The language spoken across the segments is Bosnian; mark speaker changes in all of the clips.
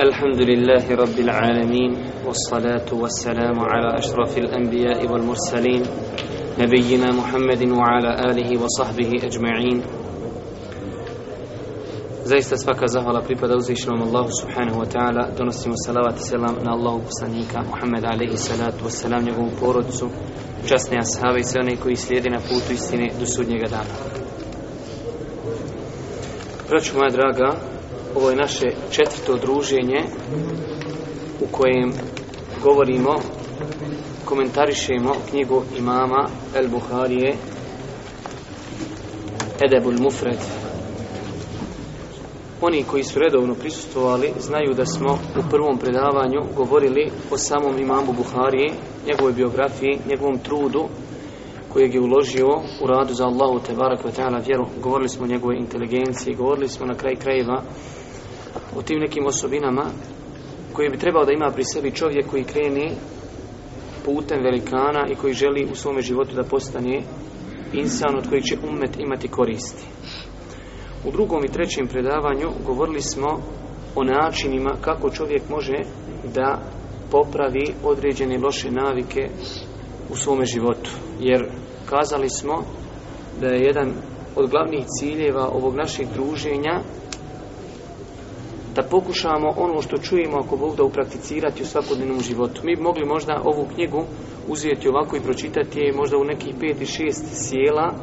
Speaker 1: الحمد لله رب العالمين والصلاة والسلام على أشرف الأنبياء والمرسلين نبينا محمد وعلى آله وصحبه أجمعين زي استسفاك زهو على قريبا دوزي شلوم الله سبحانه وتعالى دونسيم الصلاة والسلام نال الله بسانيك محمد عليه الصلاة والسلام نقوم بوردس جسني أصحابي سيوني كوي سليدنا فوتو استيني دسود نيغدان Braću moja draga, ovo je naše četvrto druženje u kojem govorimo, komentarišemo knjigu imama El Buharije Edebul Mufred. Oni koji su redovno prisustovali znaju da smo u prvom predavanju govorili o samom imamu Buharije, njegovoj biografiji, njegovom trudu kojeg je uložio u radu za Allahu te barakva ta'ala vjeru. Govorili smo o njegove inteligencije, govorili smo na kraj krajeva u tim nekim osobinama koje bi trebao da ima pri sebi čovjek koji krene putem velikana i koji želi u svome životu da postane insan od kojeg će umet imati koristi. U drugom i trećem predavanju govorili smo o načinima kako čovjek može da popravi određene loše navike u svome životu. Jer kazali smo da je jedan od glavnih ciljeva ovog našeg druženja da pokušamo ono što čujemo ako Bog da uprakticirati u svakodnevnom životu. Mi bi mogli možda ovu knjigu uzeti ovako i pročitati je možda u nekih 5 6 sjela,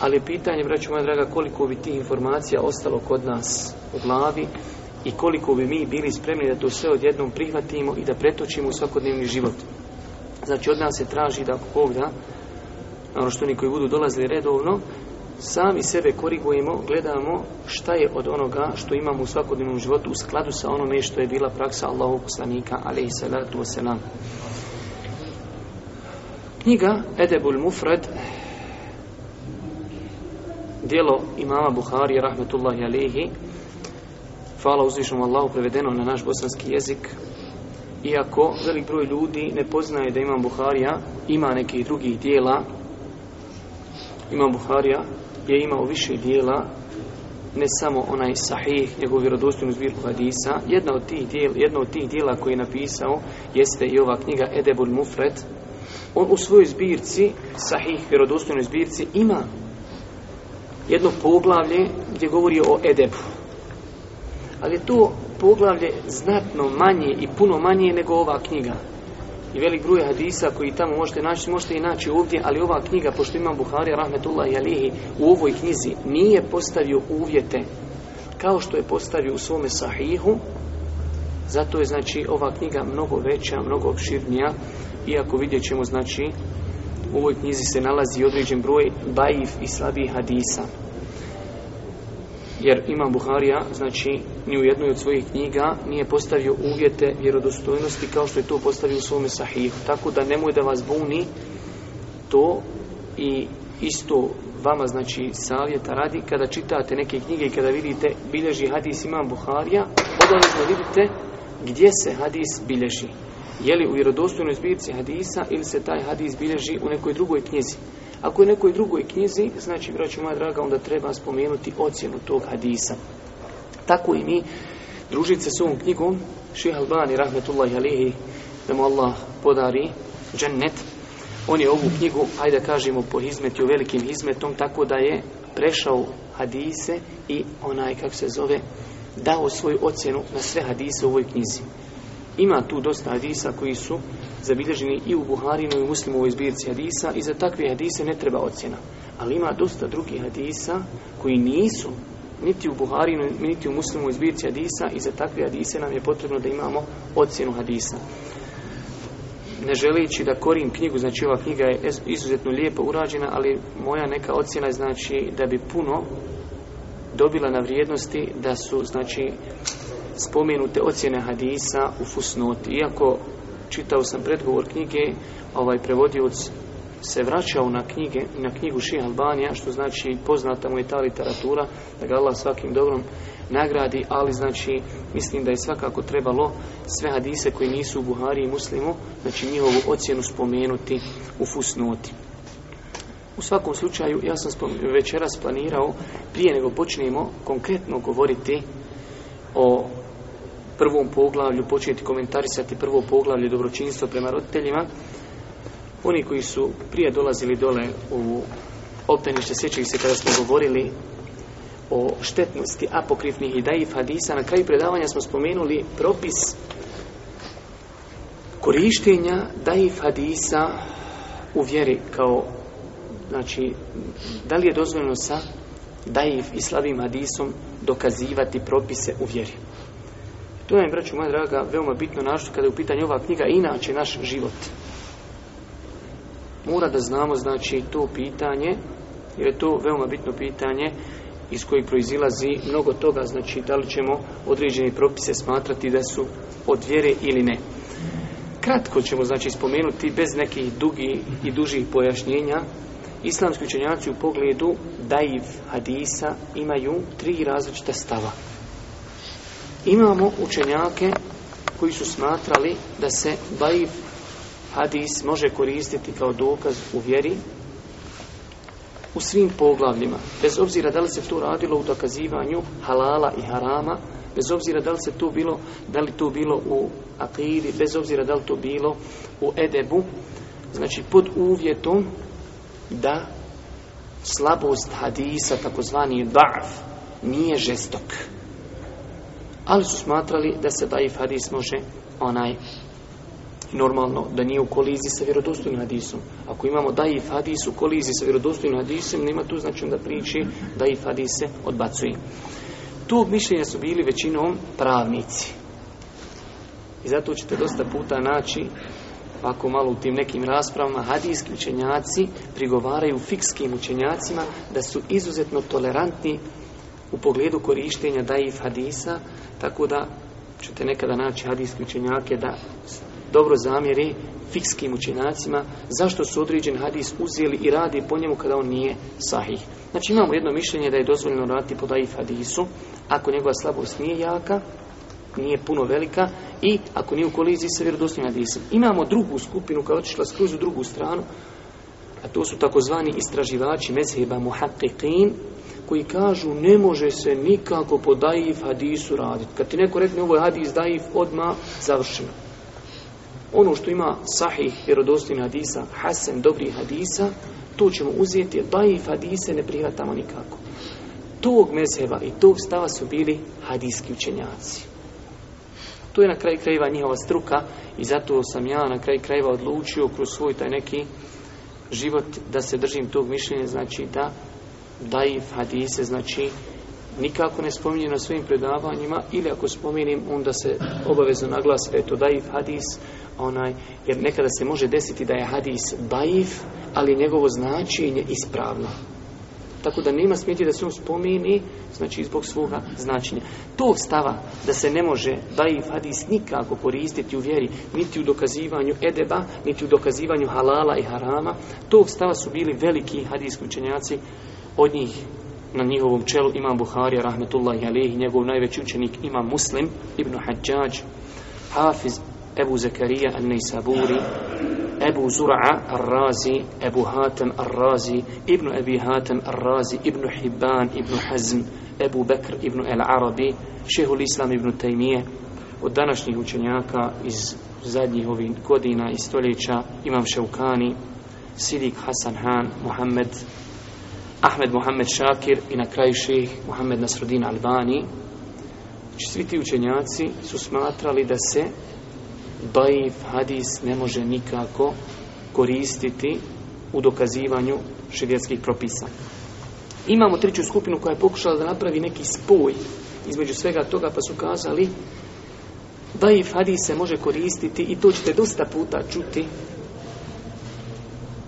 Speaker 1: ali pitanje, braću moja draga, koliko bi tih informacija ostalo kod nas u glavi i koliko bi mi bili spremni da to sve odjednom prihvatimo i da pretočimo u svakodnevni život. Znači, od nas se traži da ako Bog da, naravno što oni koji budu dolazili redovno, sami sebe korigujemo, gledamo šta je od onoga što imamo u svakodnevnom životu u skladu sa onome što je bila praksa Allahov poslanika, alaihi salatu wasalam. Knjiga Edebul Mufred, dijelo imama Buhari, rahmetullahi alaihi, hvala uzvišnom Allahu, prevedeno na naš bosanski jezik, iako velik broj ljudi ne poznaje da imam Buharija, ima neke drugih dijela, imam Buharija, je imao više dijela, ne samo onaj sahih, njegov vjerodostojnu zbirku hadisa. Jedna od tih dijela, jedna od tih dijela koji je napisao jeste i ova knjiga Edebul Mufred. On u svojoj zbirci, sahih vjerodostojnoj zbirci, ima jedno poglavlje gdje govori o Edebu. Ali to poglavlje znatno manje i puno manje nego ova knjiga i velik broj hadisa koji tamo možete naći, možete i naći ovdje, ali ova knjiga, pošto imam Buhari, rahmetullah i alihi, u ovoj knjizi nije postavio uvjete kao što je postavio u svome sahihu, zato je, znači, ova knjiga mnogo veća, mnogo opširnija, iako vidjet ćemo, znači, u ovoj knjizi se nalazi određen broj bajiv i slabih hadisa jer ima Buharija, znači, ni u jednoj od svojih knjiga nije postavio uvjete vjerodostojnosti kao što je to postavio u svome sahihu. Tako da nemoj da vas buni to i isto vama, znači, savjeta radi kada čitate neke knjige i kada vidite bilježi hadis imam Buharija, odavljeno vidite gdje se hadis bilježi. Je li u vjerodostojnoj zbirci hadisa ili se taj hadis bilježi u nekoj drugoj knjizi? Ako je nekoj drugoj knjizi, znači, braću moja draga, onda treba spomenuti ocjenu tog hadisa. Tako i mi, družice s ovom knjigom, Ših Albani, rahmetullahi alihi, da mu Allah podari, džennet, on je ovu knjigu, ajde kažemo, po hizmetu, velikim hizmetom, tako da je prešao hadise i onaj, kak se zove, dao svoju ocjenu na sve hadise u ovoj knjizi. Ima tu dosta hadisa koji su zabilježeni i u Buharinu i u muslimovoj zbirci hadisa i za takve hadise ne treba ocjena. Ali ima dosta drugih hadisa koji nisu niti u Buharinu niti u muslimovoj zbirci hadisa i za takve hadise nam je potrebno da imamo ocjenu hadisa. Ne želeći da korim knjigu, znači ova knjiga je izuzetno lijepo urađena, ali moja neka ocjena je znači da bi puno dobila na vrijednosti da su znači spomenute ocjene hadisa u fusnoti. Iako čitao sam predgovor knjige, ovaj prevodioc se vraćao na knjige, na knjigu Šeha Albanija, što znači poznata mu je ta literatura, da ga Allah svakim dobrom nagradi, ali znači mislim da je svakako trebalo sve hadise koji nisu u Buhari i Muslimu, znači njihovu ocjenu spomenuti u fusnoti. U svakom slučaju, ja sam večeras planirao, prije nego počnemo konkretno govoriti o prvom poglavlju, početi komentarisati prvo poglavlje dobročinstva prema roditeljima. Oni koji su prije dolazili dole u optanište, sjećaju se kada smo govorili o štetnosti apokrifnih idajiv hadisa, na kraju predavanja smo spomenuli propis korištenja daif hadisa u vjeri kao znači da li je dozvoljeno sa daif i slabim hadisom dokazivati propise u vjeri To je, braću moja draga, veoma bitno našto kada je u pitanju ova knjiga, inače naš život. Mora da znamo, znači, to pitanje, jer je to veoma bitno pitanje iz kojeg proizilazi mnogo toga, znači, da li ćemo određene propise smatrati da su od vjere ili ne. Kratko ćemo, znači, spomenuti, bez nekih dugi i dužih pojašnjenja, islamski učenjaci u pogledu daiv hadisa imaju tri različita stava. Imamo učenjake koji su smatrali da se daif hadis može koristiti kao dokaz u vjeri u svim poglavljima, bez obzira da li se to radilo u dokazivanju halala i harama, bez obzira da li se to bilo, da li to bilo u akidi, bez obzira da li to bilo u edebu, znači pod uvjetom da slabost hadisa, takozvani ba'f, nije žestok ali su smatrali da se daif hadis može onaj normalno da nije u kolizi sa vjerodostojnim hadisom. Ako imamo daif hadis u kolizi sa vjerodostojnim hadisom, nema tu znači da priči daif hadise odbacuje. Tu mišljenja su bili većinom pravnici. I zato ćete dosta puta naći ako malo u tim nekim raspravama, hadijski učenjaci prigovaraju fikskim učenjacima da su izuzetno tolerantni u pogledu korištenja daif hadisa, tako da ćete nekada naći hadijski učenjake da dobro zamjeri fikskim učenjacima zašto su određen hadis uzeli i radi po njemu kada on nije sahih. Znači imamo jedno mišljenje da je dozvoljeno raditi po daif hadisu, ako njegova slabost nije jaka, nije puno velika i ako nije u koliziji sa vjerodostim hadisom. Imamo drugu skupinu koja je otišla skroz u drugu stranu, a to su takozvani istraživači mezheba muhaqiqin, koji kažu ne može se nikako po daif hadisu raditi. Kad ti neko rekne ovo je hadis daif, odma završeno. Ono što ima sahih, vjerodostini hadisa, hasen, dobri hadisa, to ćemo uzeti, daif hadise ne prihvatamo nikako. Tog mezheba i tog stava su bili hadijski učenjaci. To je na kraj krajeva njihova struka i zato sam ja na kraj krajeva odlučio kroz svoj taj neki život da se držim tog mišljenja, znači da daif hadise, znači nikako ne spominje na svojim predavanjima ili ako spominim onda se obavezno naglasi da je to daif hadis onaj, jer nekada se može desiti da je hadis daif ali njegovo značenje ispravno tako da nema smjeti da se on spomini znači zbog svoga značenja tog stava da se ne može daif hadis nikako koristiti u vjeri niti u dokazivanju edeba niti u dokazivanju halala i harama tog stava su bili veliki hadijski učenjaci od njih na njihovom čelu imam Buharija rahmetullahi alihi, njegov najveći učenik imam Muslim ibn Hadjađ, Hafiz Ebu Zakarija al-Nejsaburi, Ebu Zura'a al-Razi, Ebu Hatem al-Razi, Ibnu Ebi Hatem al-Razi, Ibnu Hibban, Ibnu Hazm, Ebu Bekr ibn al-Arabi, Šehul Islam ibn Tajmije. Od današnjih učenjaka iz zadnjih ovih godina i stoljeća imam Ševkani, Sidik Hasan Han, Muhammed, Ahmed Mohamed Šakir i na kraju ših Mohamed Nasrudin Albani znači svi ti učenjaci su smatrali da se Daif hadis ne može nikako koristiti u dokazivanju šedijetskih propisa imamo treću skupinu koja je pokušala da napravi neki spoj između svega toga pa su kazali Daif hadis se može koristiti i to ćete dosta puta čuti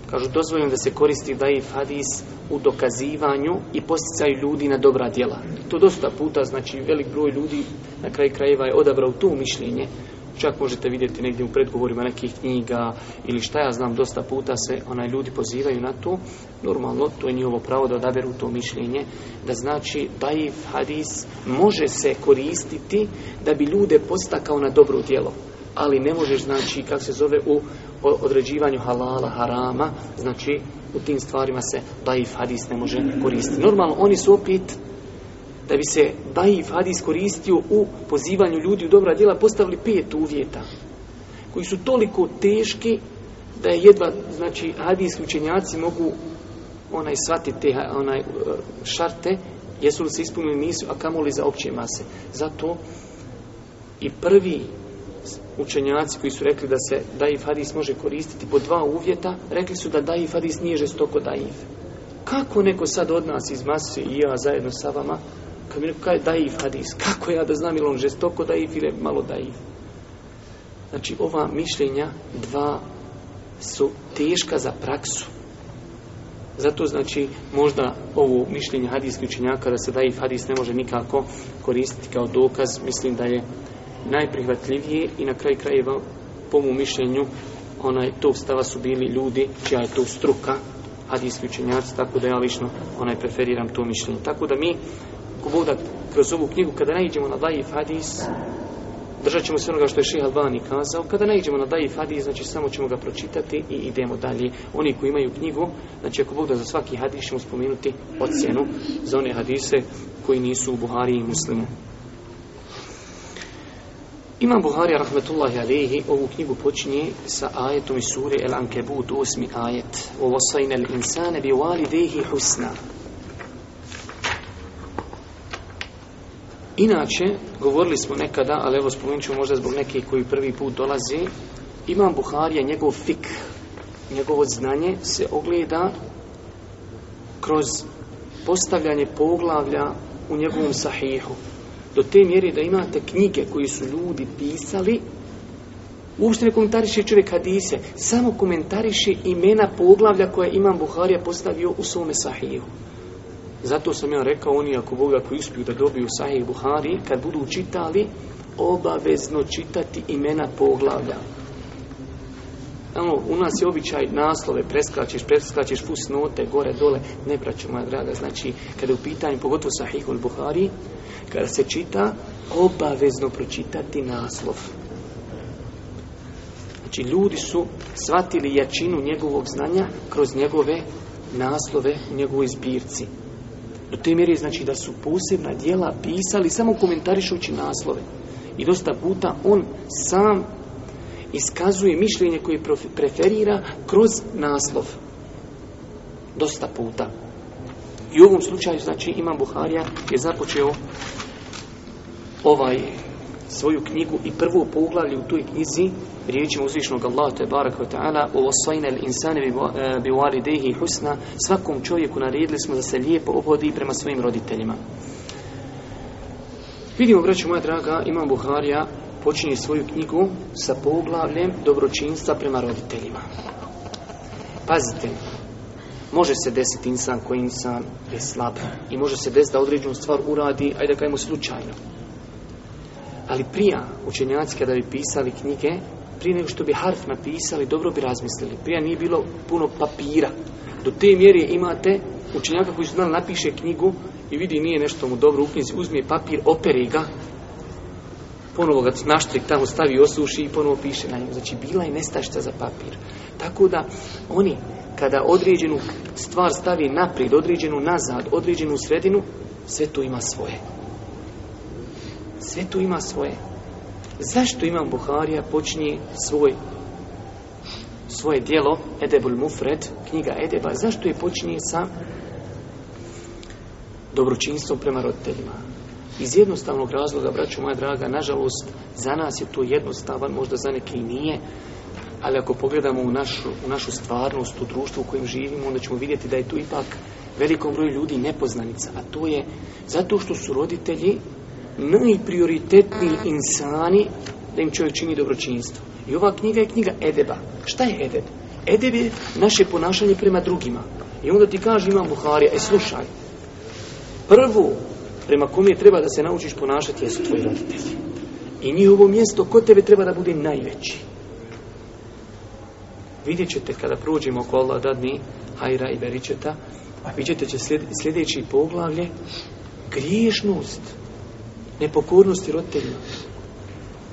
Speaker 1: kažu dozvoljeno da se koristi daif hadis u dokazivanju i posticaju ljudi na dobra djela. To dosta puta, znači velik broj ljudi na kraj krajeva je odabrao to mišljenje. Čak možete vidjeti negdje u predgovorima nekih knjiga ili šta ja znam, dosta puta se onaj ljudi pozivaju na to. Normalno, to je njihovo pravo da odaberu to mišljenje, da znači daif hadis može se koristiti da bi ljude postakao na dobro djelo ali ne možeš znači kak se zove u određivanju halala harama znači u tim stvarima se daif hadis ne može koristiti normalno oni su opet da bi se daif hadis koristio u pozivanju ljudi u dobra djela postavili pet uvjeta koji su toliko teški da je jedva znači hadijski učenjaci mogu onaj svati te onaj e, šarte jesu li se ispunili nisu a kamoli za opće mase zato i prvi učenjaci koji su rekli da se daif hadis može koristiti po dva uvjeta, rekli su da daif hadis nije žestoko daif. Kako neko sad od nas iz Masije i ja zajedno sa vama, kad mi neko kaže daif hadis, kako ja da znam ili on žestoko daif ili malo daif? Znači, ova mišljenja dva su teška za praksu. Zato znači možda ovo mišljenje hadijskih učenjaka da se daif hadis ne može nikako koristiti kao dokaz, mislim da je najprihvatljivije i na kraj krajeva po mu mišljenju onaj tog stava su bili ljudi čija je to struka hadijski učenjaci, tako da ja lično onaj preferiram to mišljenje. Tako da mi kogoda kroz ovu knjigu kada najidemo na dajif hadijs držat ćemo se onoga što je Ših Albani kazao kada najidemo na dajif hadijs, znači samo ćemo ga pročitati i idemo dalje. Oni koji imaju knjigu, znači ako Bog da za svaki hadijs ćemo spomenuti ocjenu za one hadise koji nisu u Buhari i Muslimu. Imam Buhari, rahmetullahi alihi, ovu knjigu počinje sa ajetom iz sure El Ankebut, osmi ajet. Ovo sajne l'insane bi walidehi husna. Inače, govorili smo nekada, ali evo spomenut ću možda zbog nekih koji prvi put dolazi, Imam Buharija, njegov fik, njegovo znanje se ogleda kroz postavljanje poglavlja u njegovom sahihu do te mjere da imate knjige koji su ljudi pisali uopšte ne komentariše čovjek hadise samo komentariše imena poglavlja koje imam Buharija postavio u svome sahiju zato sam ja rekao oni ako Boga koji uspiju da dobiju sahiju Buhari kad budu čitali obavezno čitati imena poglavlja po Znamo, u nas je običaj naslove, preskačeš, preskačeš, pus note, gore, dole, ne braću, moja draga, znači, kada je u pitanju, pogotovo Sahih al-Buhari, kada se čita, obavezno pročitati naslov. Znači, ljudi su svatili jačinu njegovog znanja kroz njegove naslove u njegovoj zbirci. Do te mjeri znači da su posebna dijela pisali samo komentarišući naslove. I dosta puta on sam iskazuje mišljenje koje preferira kroz naslov. Dosta puta. I u ovom slučaju, znači, Imam Buharija je započeo ovaj svoju knjigu i prvo poglavlje u toj knjizi riječima uzvišnog Allah te barak ve ta'ala u osvajne il insane bi e, walidehi husna svakom čovjeku naredili smo da se lijepo obhodi prema svojim roditeljima. Vidimo, braću moja draga, Imam Buharija počinje svoju knjigu sa poglavljem dobročinstva prema roditeljima. Pazite, može se desiti insan koji insan je slab i može se desiti da određenu stvar uradi, ajde da kajmo slučajno. Ali prija učenjaci kada bi pisali knjige, prije nego što bi harf napisali, dobro bi razmislili. Prija nije bilo puno papira. Do te mjeri imate učenjaka koji su znali napiše knjigu i vidi nije nešto mu dobro u knjizi, uzmije papir, opere ga ponovo ga naštrik tamo stavi, osuši i ponovo piše na njemu. Znači, bila je nestašta za papir. Tako da, oni, kada određenu stvar stavi naprijed, određenu nazad, određenu sredinu, sve to ima svoje. Sve to ima svoje. Zašto imam Buharija počinje svoj svoje dijelo, Edebul Mufred, knjiga Edeba, zašto je počinje sa dobročinstvom prema roditeljima? Iz jednostavnog razloga, braću moja draga, nažalost, za nas je to jednostavan, možda za neke i nije, ali ako pogledamo u našu, u našu stvarnost, u društvu u kojem živimo, onda ćemo vidjeti da je tu ipak velikom broju ljudi nepoznanica, a to je zato što su roditelji najprioritetniji insani da im čovjek čini dobročinstvo. I ova knjiga je knjiga Edeba. Šta je Edeb? Edeb je naše ponašanje prema drugima. I onda ti kaže Imam Buhari, e slušaj, prvu prema kome treba da se naučiš ponašati jesu tvoji roditelji. I njihovo mjesto kod tebe treba da bude najveći. Vidjet ćete kada prođemo oko Allah dadni hajra i beričeta, vidjet će sljedeći poglavlje griješnost nepokornosti roditeljima.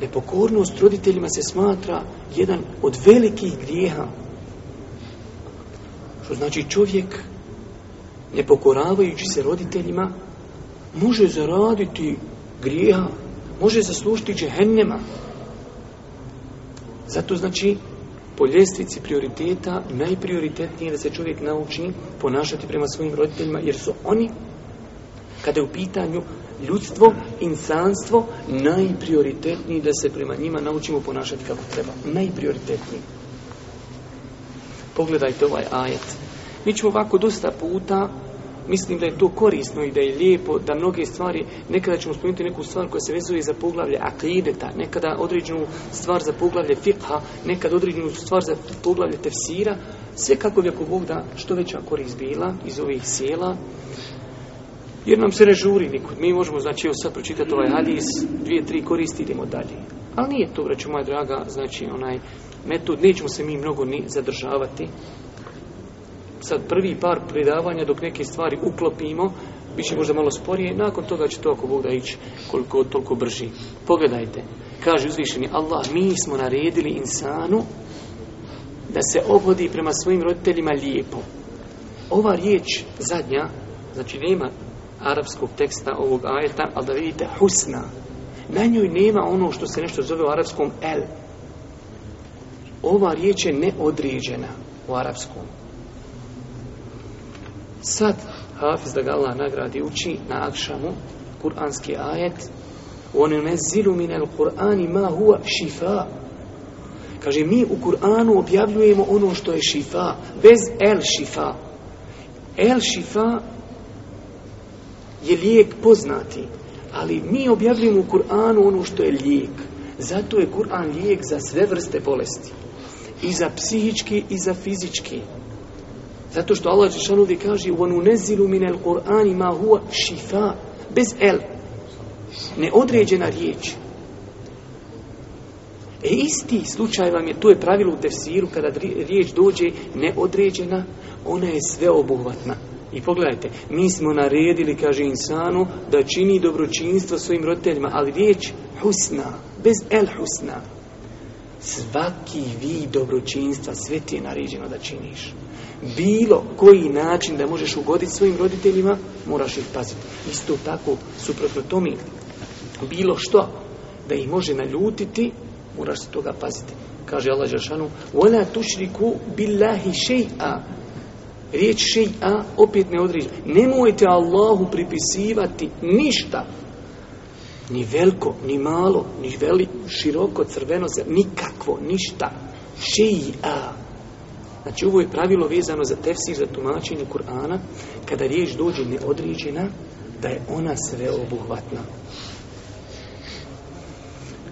Speaker 1: Nepokornost roditeljima se smatra jedan od velikih grijeha. Što znači čovjek nepokoravajući se roditeljima može zaraditi grijeha, može zaslušiti džehennema. Zato znači, po ljestvici prioriteta, najprioritetnije je da se čovjek nauči ponašati prema svojim roditeljima, jer su oni, kada je u pitanju ljudstvo, insanstvo, najprioritetniji da se prema njima naučimo ponašati kako treba. Najprioritetniji. Pogledajte ovaj ajet. Mi ćemo ovako dosta puta mislim da je to korisno i da je lijepo da mnoge stvari, nekada ćemo spomenuti neku stvar koja se vezuje za poglavlje akideta, nekada određenu stvar za poglavlje fiqha, nekada određenu stvar za poglavlje tefsira, sve kako bi ako Bog da što veća korist bila iz ovih sjela, jer nam se ne žuri nikud. Mi možemo, znači, evo sad pročitati ovaj hadis, dvije, tri koristi, idemo dalje. Ali nije to, vraću moja draga, znači, onaj metod, nećemo se mi mnogo ni zadržavati, sad prvi par predavanja dok neke stvari uklopimo bit će možda malo sporije nakon toga će to ako Bog da ići koliko toliko brži pogledajte kaže uzvišeni Allah mi smo naredili insanu da se obhodi prema svojim roditeljima lijepo ova riječ zadnja znači nema arapskog teksta ovog ajeta ali da vidite husna na njoj nema ono što se nešto zove u arapskom el ova riječ je neodređena u arapskom Sad, Hafiz da ga Allah nagradi uči na akšamu, kur'anski ajet, on ne zilu minel kur'ani ma hua šifa. Kaže, mi u Kur'anu objavljujemo ono što je šifa, bez el šifa. El šifa je lijek poznati, ali mi objavljujemo u Kur'anu ono što je lijek. Zato je Kur'an lijek za sve vrste bolesti. I za psihički, i za fizički. Zato što Allah Žešan ovdje kaže وَنُنَزِلُ مِنَ الْقُرْآنِ مَا هُوَ شِفَا Bez el. Neodređena riječ. E isti slučaj vam je, to je pravilo u tefsiru, kada riječ dođe neodređena, ona je sveobuhvatna. I pogledajte, mi smo naredili, kaže insanu, da čini dobročinstvo svojim roditeljima, ali riječ husna, bez el husna, svaki vid dobročinstva sve ti je naređeno da činiš. Bilo koji način da možeš ugoditi svojim roditeljima, moraš ih paziti. Isto tako, suprotno to mi, bilo što da ih može naljutiti, moraš se toga paziti. Kaže Allah Žešanu, وَلَا تُشْرِكُوا بِاللَّهِ شَيْعَا Riječ šeji a opet ne odriđa. Nemojte Allahu pripisivati ništa ni veliko, ni malo, ni veli, široko, crveno, nikakvo, ništa. Šija. Znači, ovo je pravilo vezano za tefsir, za tumačenje Kur'ana, kada riječ dođe neodriđena, da je ona sve obuhvatna.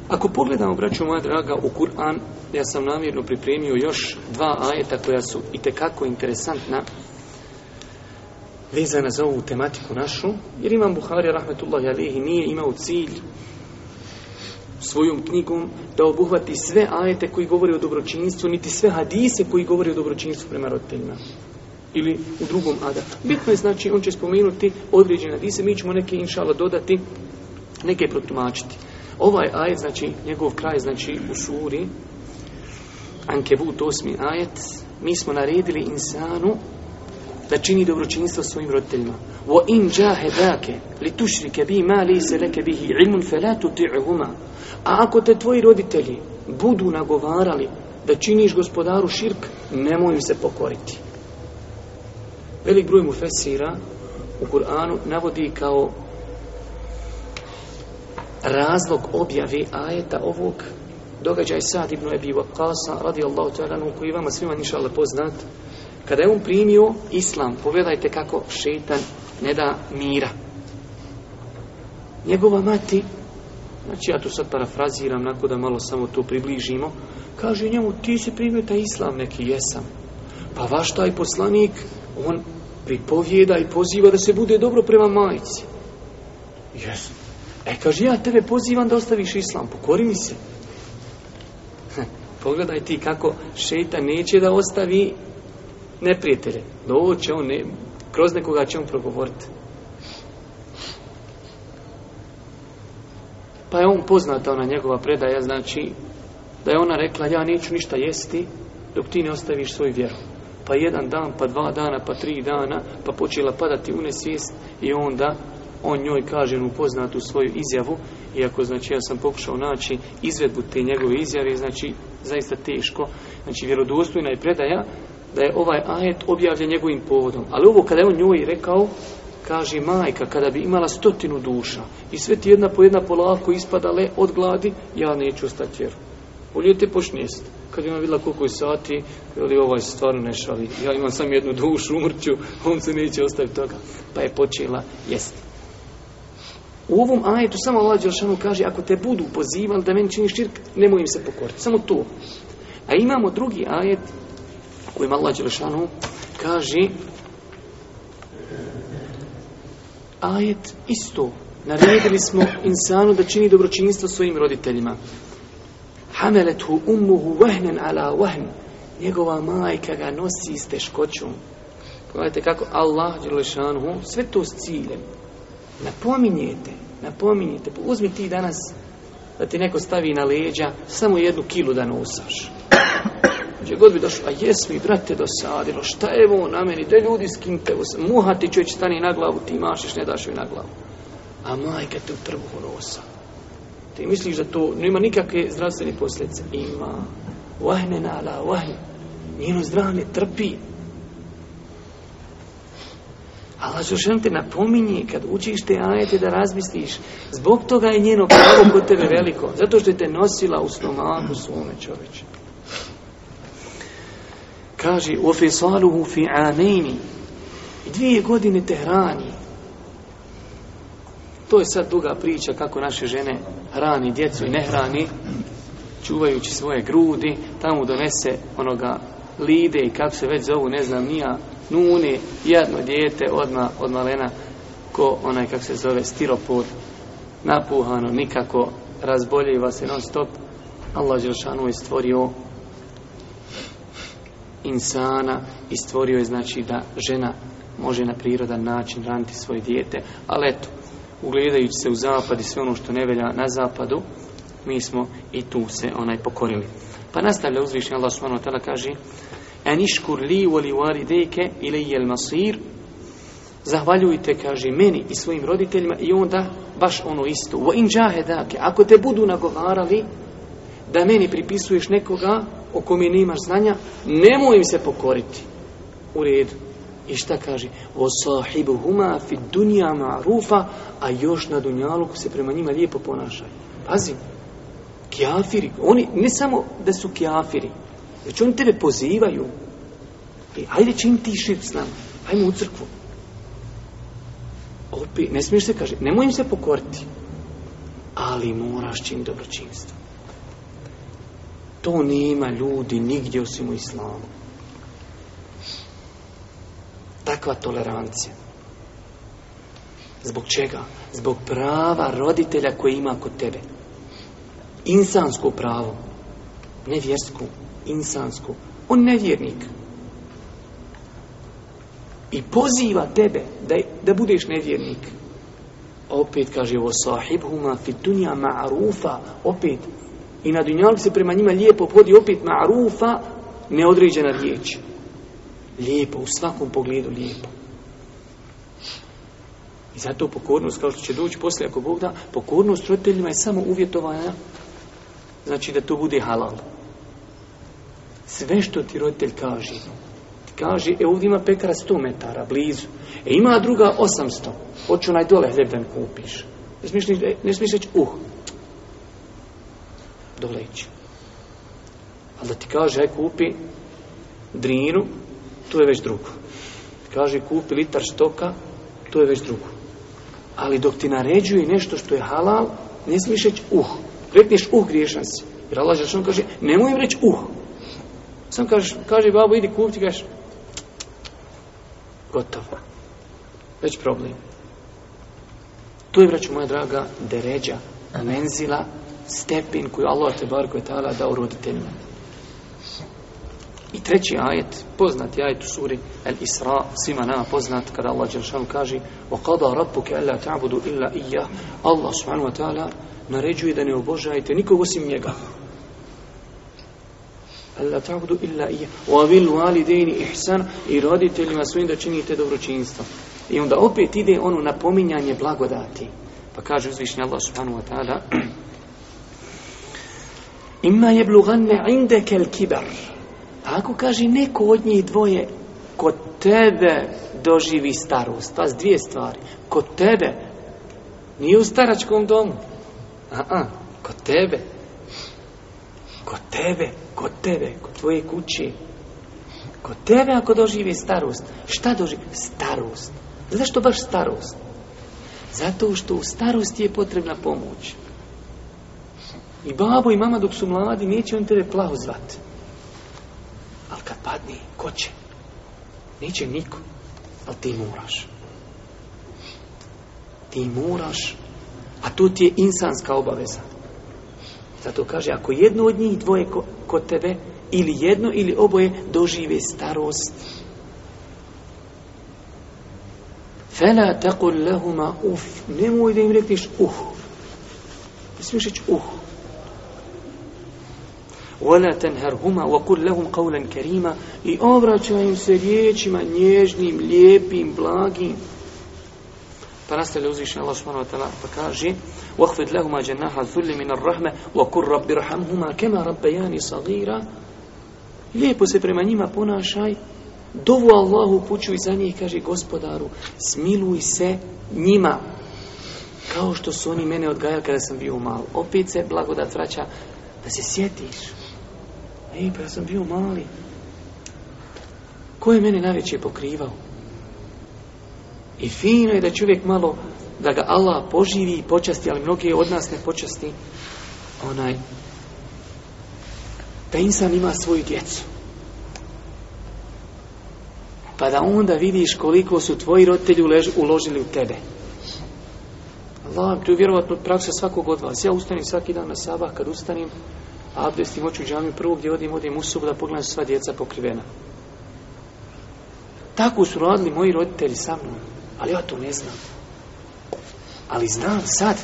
Speaker 1: Ako pogledamo, braću moja draga, u Kur'an, ja sam namjerno pripremio još dva ajeta koja su i kako interesantna, vezana za ovu tematiku našu, jer imam Buhari, rahmetullahi alihi, nije imao cilj svojom knjigom da obuhvati sve ajete koji govori o dobročinjstvu, niti sve hadise koji govori o dobročinjstvu prema roditeljima ili u drugom ada. Bitno je, znači, on će spomenuti određene hadise, mi ćemo neke, inšala, dodati, neke protumačiti. Ovaj ajet, znači, njegov kraj, znači, u suri, Ankebut, osmi ajet, mi smo naredili insanu da čini dobročinstvo svojim roditeljima. Wa in jahadaka li tushrika bi ma laysa laka bihi ilmun fala tuti'huma. A ako te tvoji roditelji budu nagovarali da činiš gospodaru širk, nemoj im se pokoriti. Velik broj mu fesira u Kur'anu navodi kao razlog objave ajeta ovog događaj Sad ibn Ebi Waqasa radijallahu ta'ala koji vama svima inša Allah poznat Kada je on primio islam, pogledajte kako šetan ne da mira. Njegova mati, znači ja tu sad parafraziram, nakon da malo samo to približimo, kaže njemu, ti si primio taj islam neki, jesam. Pa vaš taj poslanik, on pripovjeda i poziva da se bude dobro prema majici. Jesam. E, kaže, ja tebe pozivam da ostaviš islam, pokori mi se. Pogledaj ti kako šeta neće da ostavi neprijatelje. Doće on, ne, kroz nekoga će on progovoriti. Pa je on poznata, ona njegova predaja, znači, da je ona rekla, ja neću ništa jesti, dok ti ne ostaviš svoju vjeru. Pa jedan dan, pa dva dana, pa tri dana, pa počela padati unesvijest i onda on njoj kaže mu poznatu svoju izjavu, iako znači ja sam pokušao naći izvedbu te njegove izjave, znači zaista teško, znači vjerodostojna je predaja, da je ovaj ajet objavljen njegovim povodom. Ali ovo kada je on njoj rekao, kaže majka, kada bi imala stotinu duša i sve ti jedna po jedna polako ispadale od gladi, ja neću ostati vjeru. Ulije te pošnijest. Kad je ona videla koliko je sati, ili ovaj se stvarno ne šali, ja imam sam jednu dušu, umrću, on se neće ostaviti toga. Pa je počela jesti. U ovom ajetu samo Allah Đelšanu kaže, ako te budu pozivali da meni činiš širk, nemoj im se pokoriti. Samo to. A imamo drugi ajet kojim Allah Đelešanu kaže ajet isto naredili smo insanu da čini dobročinjstvo svojim roditeljima hameletu umuhu vehnen ala vehn njegova majka ga nosi s teškoćom pogledajte kako Allah Đelešanu sve to s ciljem napominjete, napominjete pa uzmi ti danas da ti neko stavi na leđa samo jednu kilu da nosaš Gdje god bi došlo, a jes mi, brate, dosadilo, šta je ovo na meni, da ljudi s kim te, muha ti čovječ stani na glavu, ti mašiš, ne daš joj na glavu. A majka te u prvu nosa. Ti misliš da to nema nikakve zdravstvene posljedice? Ima. Vahne nala, vahne. Njeno zdravlje trpi. Allah Žešan te napominje kad učiš te ajete da razmisliš zbog toga je njeno pravo kod tebe veliko zato što je te nosila u stomaku svome čoveče kaže ofisaluhu fi anaini dvije godine te hrani to je sad duga priča kako naše žene hrani djecu i ne hrani čuvajući svoje grudi tamo donese onoga lide i kako se već zovu ne znam nija nune jedno djete odma od malena ko onaj kako se zove stiropor napuhano nikako razboljiva se non stop Allah Đelšanu je stvorio insana i stvorio je znači da žena može na prirodan način raniti svoje dijete. Ali eto, ugledajući se u zapad i sve ono što ne velja na zapadu, mi smo i tu se onaj pokorili. Pa nastavlja uzvišnja Allah subhanahu wa ta'ala kaže Aniškur li voli varideke ili jel masir Zahvaljujte, kaže, meni i svojim roditeljima i onda baš ono isto. Wa in džahedake, ako te budu nagovarali da meni pripisuješ nekoga, o kome nemaš znanja, nemoj im se pokoriti. U redu. I šta kaže? O sahibu huma fi dunja ma'rufa, a još na dunjalu ko se prema njima lijepo ponašaju. Pazi, kjafiri, oni ne samo da su kjafiri, već oni tebe pozivaju. E, ajde čim ti šit s nama, ajmo u crkvu. Opi, ne smiješ se, kaže, nemoj im se pokoriti, ali moraš čim dobročinstvo. To nema ljudi nigdje osim u islamu. Takva tolerancija. Zbog čega? Zbog prava roditelja koje ima kod tebe. Insansko pravo. Ne vjersko. Insansko. On nevjernik. I poziva tebe da, da budeš nevjernik. Opet kaže ovo sahibhuma fitunja ma'rufa. Opet I na dunjalku se prema njima lijepo podi opet ma'rufa, neodređena riječ. Lijepo, u svakom pogledu lijepo. I zato pokornost, kao što će doći poslije ako Bog da, pokornost roditeljima je samo uvjetovanja, znači da to bude halal. Sve što ti roditelj kaže, ti kaže, e ovdje ima pekara 100 metara, blizu, e ima druga 800, hoću najdole hljeb da mi kupiš. Ne smiješ, ne, ne smiješ reći, uh, do leći. Ali da ti kaže, aj kupi drinu, tu je već drugo. Kaže, kupi litar štoka, tu je već drugo. Ali dok ti naređuje nešto što je halal, ne smiješ reći uh. Rekneš uh, griješan si. Jer Allah žel što kaže, nemoj im reći uh. Sam kaže, kaže babo, idi kupi, ti kažeš, gotovo. Već problem. Tu je, braću moja draga, deređa, menzila, stepen koji Allah te barko je ta'ala dao roditeljima. I treći ajet, poznat ajet u suri Al-Isra, svima nama poznat kada Allah Đeršanu kaže وَقَضَا رَبُّكَ أَلَّا تَعْبُدُ إِلَّا إِيَّا Allah subhanu wa ta'ala naređuje da ne obožajte nikog osim njega. أَلَّا تَعْبُدُ إِلَّا إِيَّا وَبِلْ وَالِدَيْنِ إِحْسَنَ i roditeljima svojim da činite dobročinstvo. I onda opet ide ono napominjanje blagodati. Pa kaže uzvišnji Allah subhanu wa ta'ala Ima je blugane inde kel kibar. Ako kaže neko od njih dvoje, kod tebe doživi starost. Pas dvije stvari. Kod tebe. Nije u staračkom domu. A, a, kod tebe. Kod tebe, kod tebe, kod tvoje kuće. Kod tebe ako doživi starost. Šta doživi? Starost. Zašto baš starost? Zato što u starosti je potrebna pomoć. Pomoć. I babo i mama dok su mladi, neće on tebe plaho zvat. Ali kad padni, ko će? Neće niko. Ali ti moraš. Ti moraš. A to ti je insanska obaveza. Zato kaže, ako jedno od njih dvoje ko, ko tebe, ili jedno ili oboje, dožive starost. Fela tekul lehuma uf. Nemoj da im rekliš uh. Ne smiješ reći uh. ولا تنهرهما وقل لهم قولا كريما i obraćajim se riječima nježnim, lijepim, blagim pa nastavlja uzvišen Allah subhanahu wa ta'ala pa kaže وَخْفِدْ لَهُمَا جَنَّهَا ذُلِّ مِنَ الرَّحْمَةِ وَكُرْ رَبِّ رَحَمْهُمَا كَمَا رَبَّيَانِ صَغِيرَ lijepo se prema njima ponašaj dovu Allahu pučuj za njih kaže gospodaru smiluj se njima kao što su oni mene odgajali kada sam bio mal opet se blagodat vraća da se sjetiš Ej, pa ja sam bio mali. Ko je mene najveće pokrivao? I fino je da čovjek malo, da ga Allah poživi i počasti, ali mnogi od nas ne počasti, onaj, da insan ima svoju djecu. Pa da onda vidiš koliko su tvoji roditelji uložili u tebe. Allah, tu je vjerovatno praksa svakog od vas. Ja ustanim svaki dan na sabah, kad ustanim, abdestim oću džamiju, prvo gdje odim, odim u sobu da pogledam sva djeca pokrivena. Tako su radili moji roditelji sa mnom, ali ja to ne znam. Ali znam sad.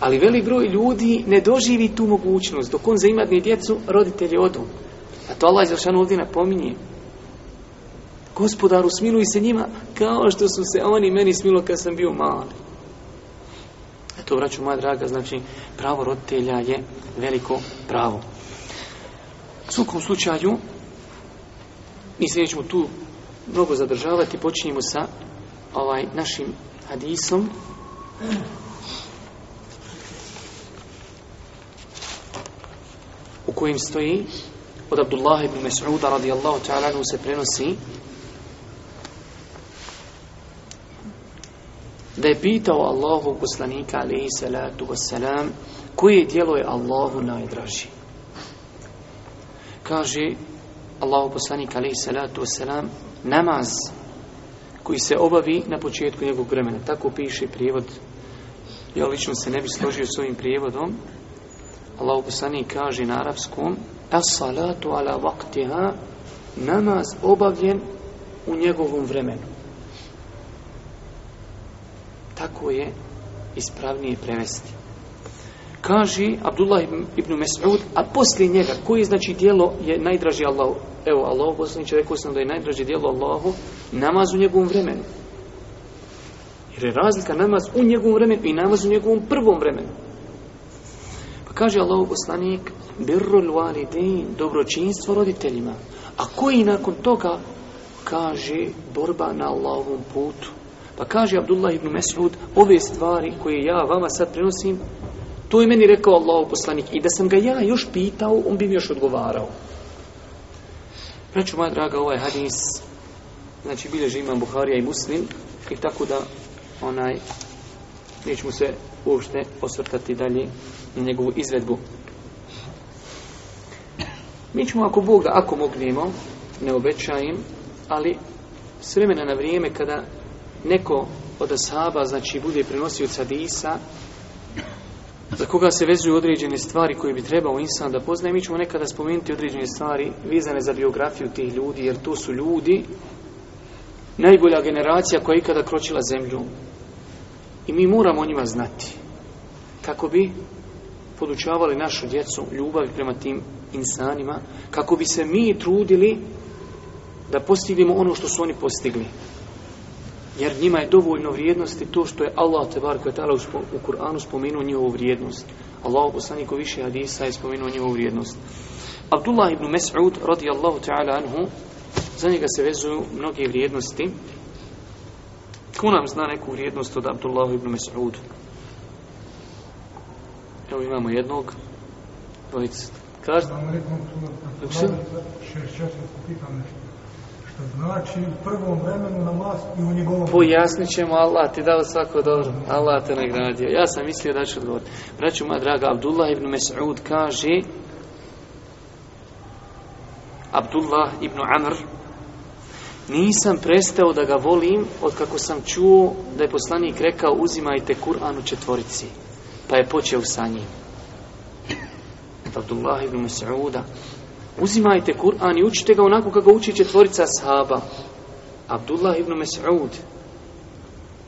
Speaker 1: Ali velik broj ljudi ne doživi tu mogućnost. Dok on zaimadne djecu, roditelji odu. A to Allah Izašan ovdje napominje. Gospodaru, smiluj se njima kao što su se oni meni smilo kad sam bio mali. Zato, vraću moja draga, znači pravo roditelja je veliko pravo. U svakom slučaju, mi se nećemo tu mnogo zadržavati, počinjemo sa ovaj našim hadisom. U kojim stoji od Abdullah ibn Mas'uda radijallahu ta'ala se prenosi da je pitao Allahu poslanika alaihi salatu wasalam koje dijelo je Allahu najdraži. Kaže Allahu poslanik alaihi salatu wasalam namaz koji se obavi na početku njegovog vremena. Tako piše prijevod. Ja lično se ne bi složio s ovim prijevodom. Allahu poslanik kaže na arapskom as salatu ala vaktiha namaz obavljen u njegovom vremenu tako je ispravnije prevesti. Kaže Abdullah ibn Mes'ud, a poslije njega, koji znači dijelo je najdraži Allahu? Evo, Allah poslije njega, rekao sam da je najdraži dijelo Allahu, namaz u njegovom vremenu. Jer je razlika namaz u njegovom vremenu i namaz u njegovom prvom vremenu. Pa kaže Allah poslanik, birru l'walidin, dobročinstvo roditeljima. A koji nakon toga kaže borba na Allahovom putu? Pa kaže Abdullah ibn Mesud, ove stvari koje ja vama sad prenosim, to je meni rekao Allah poslanik. I da sam ga ja još pitao, on bi mi još odgovarao. Reću, moja draga, ovaj hadis, znači bile že imam Buharija i Muslim, i tako da onaj, neću mu se uopšte osvrtati dalje na njegovu izvedbu. Mi ćemo, ako Bog da, ako mognemo, ne obećajem, ali s vremena na vrijeme kada neko od ashaba, znači, bude prenosio cadisa, za koga se vezuju određene stvari koje bi trebao insan da poznaje, mi ćemo nekada spomenuti određene stvari vizane za biografiju tih ljudi, jer to su ljudi, najbolja generacija koja je ikada kročila zemlju. I mi moramo o njima znati, kako bi podučavali našu djecu ljubavi prema tim insanima, kako bi se mi trudili da postignemo ono što su oni postigli. Jer njima je dovoljno vrijednosti to što je Allah u Kur'anu spomenuo njihovu vrijednost. Allah u poslaniku više hadisa je spomenuo njihovu vrijednost. Abdullah ibn Mes'ud radijallahu ta'ala anhu za njega se vezuju mnoge vrijednosti. Ko nam zna neku vrijednost od Abdullah ibn Mes'ud? Evo imamo jednog. Dvojice. Kažete? Šešća se popitam nešto. Što znači u prvom vremenu na vlast i u njegovom... Pojasnit ćemo, Allah ti dao svako dobro. Allah te nagradio. Ja sam mislio da ću odgovoriti. Braću moja draga, Abdullah ibn Mes'ud kaže... Abdullah ibn Amr Nisam prestao da ga volim od kako sam čuo da je poslanik rekao uzimajte Kur'an u četvorici. Pa je počeo sa njim. Abdullah ibn Mas'uda. Uzimajte Kur'an i učite ga onako kako uči četvorica sahaba. Abdullah ibn Mas'ud.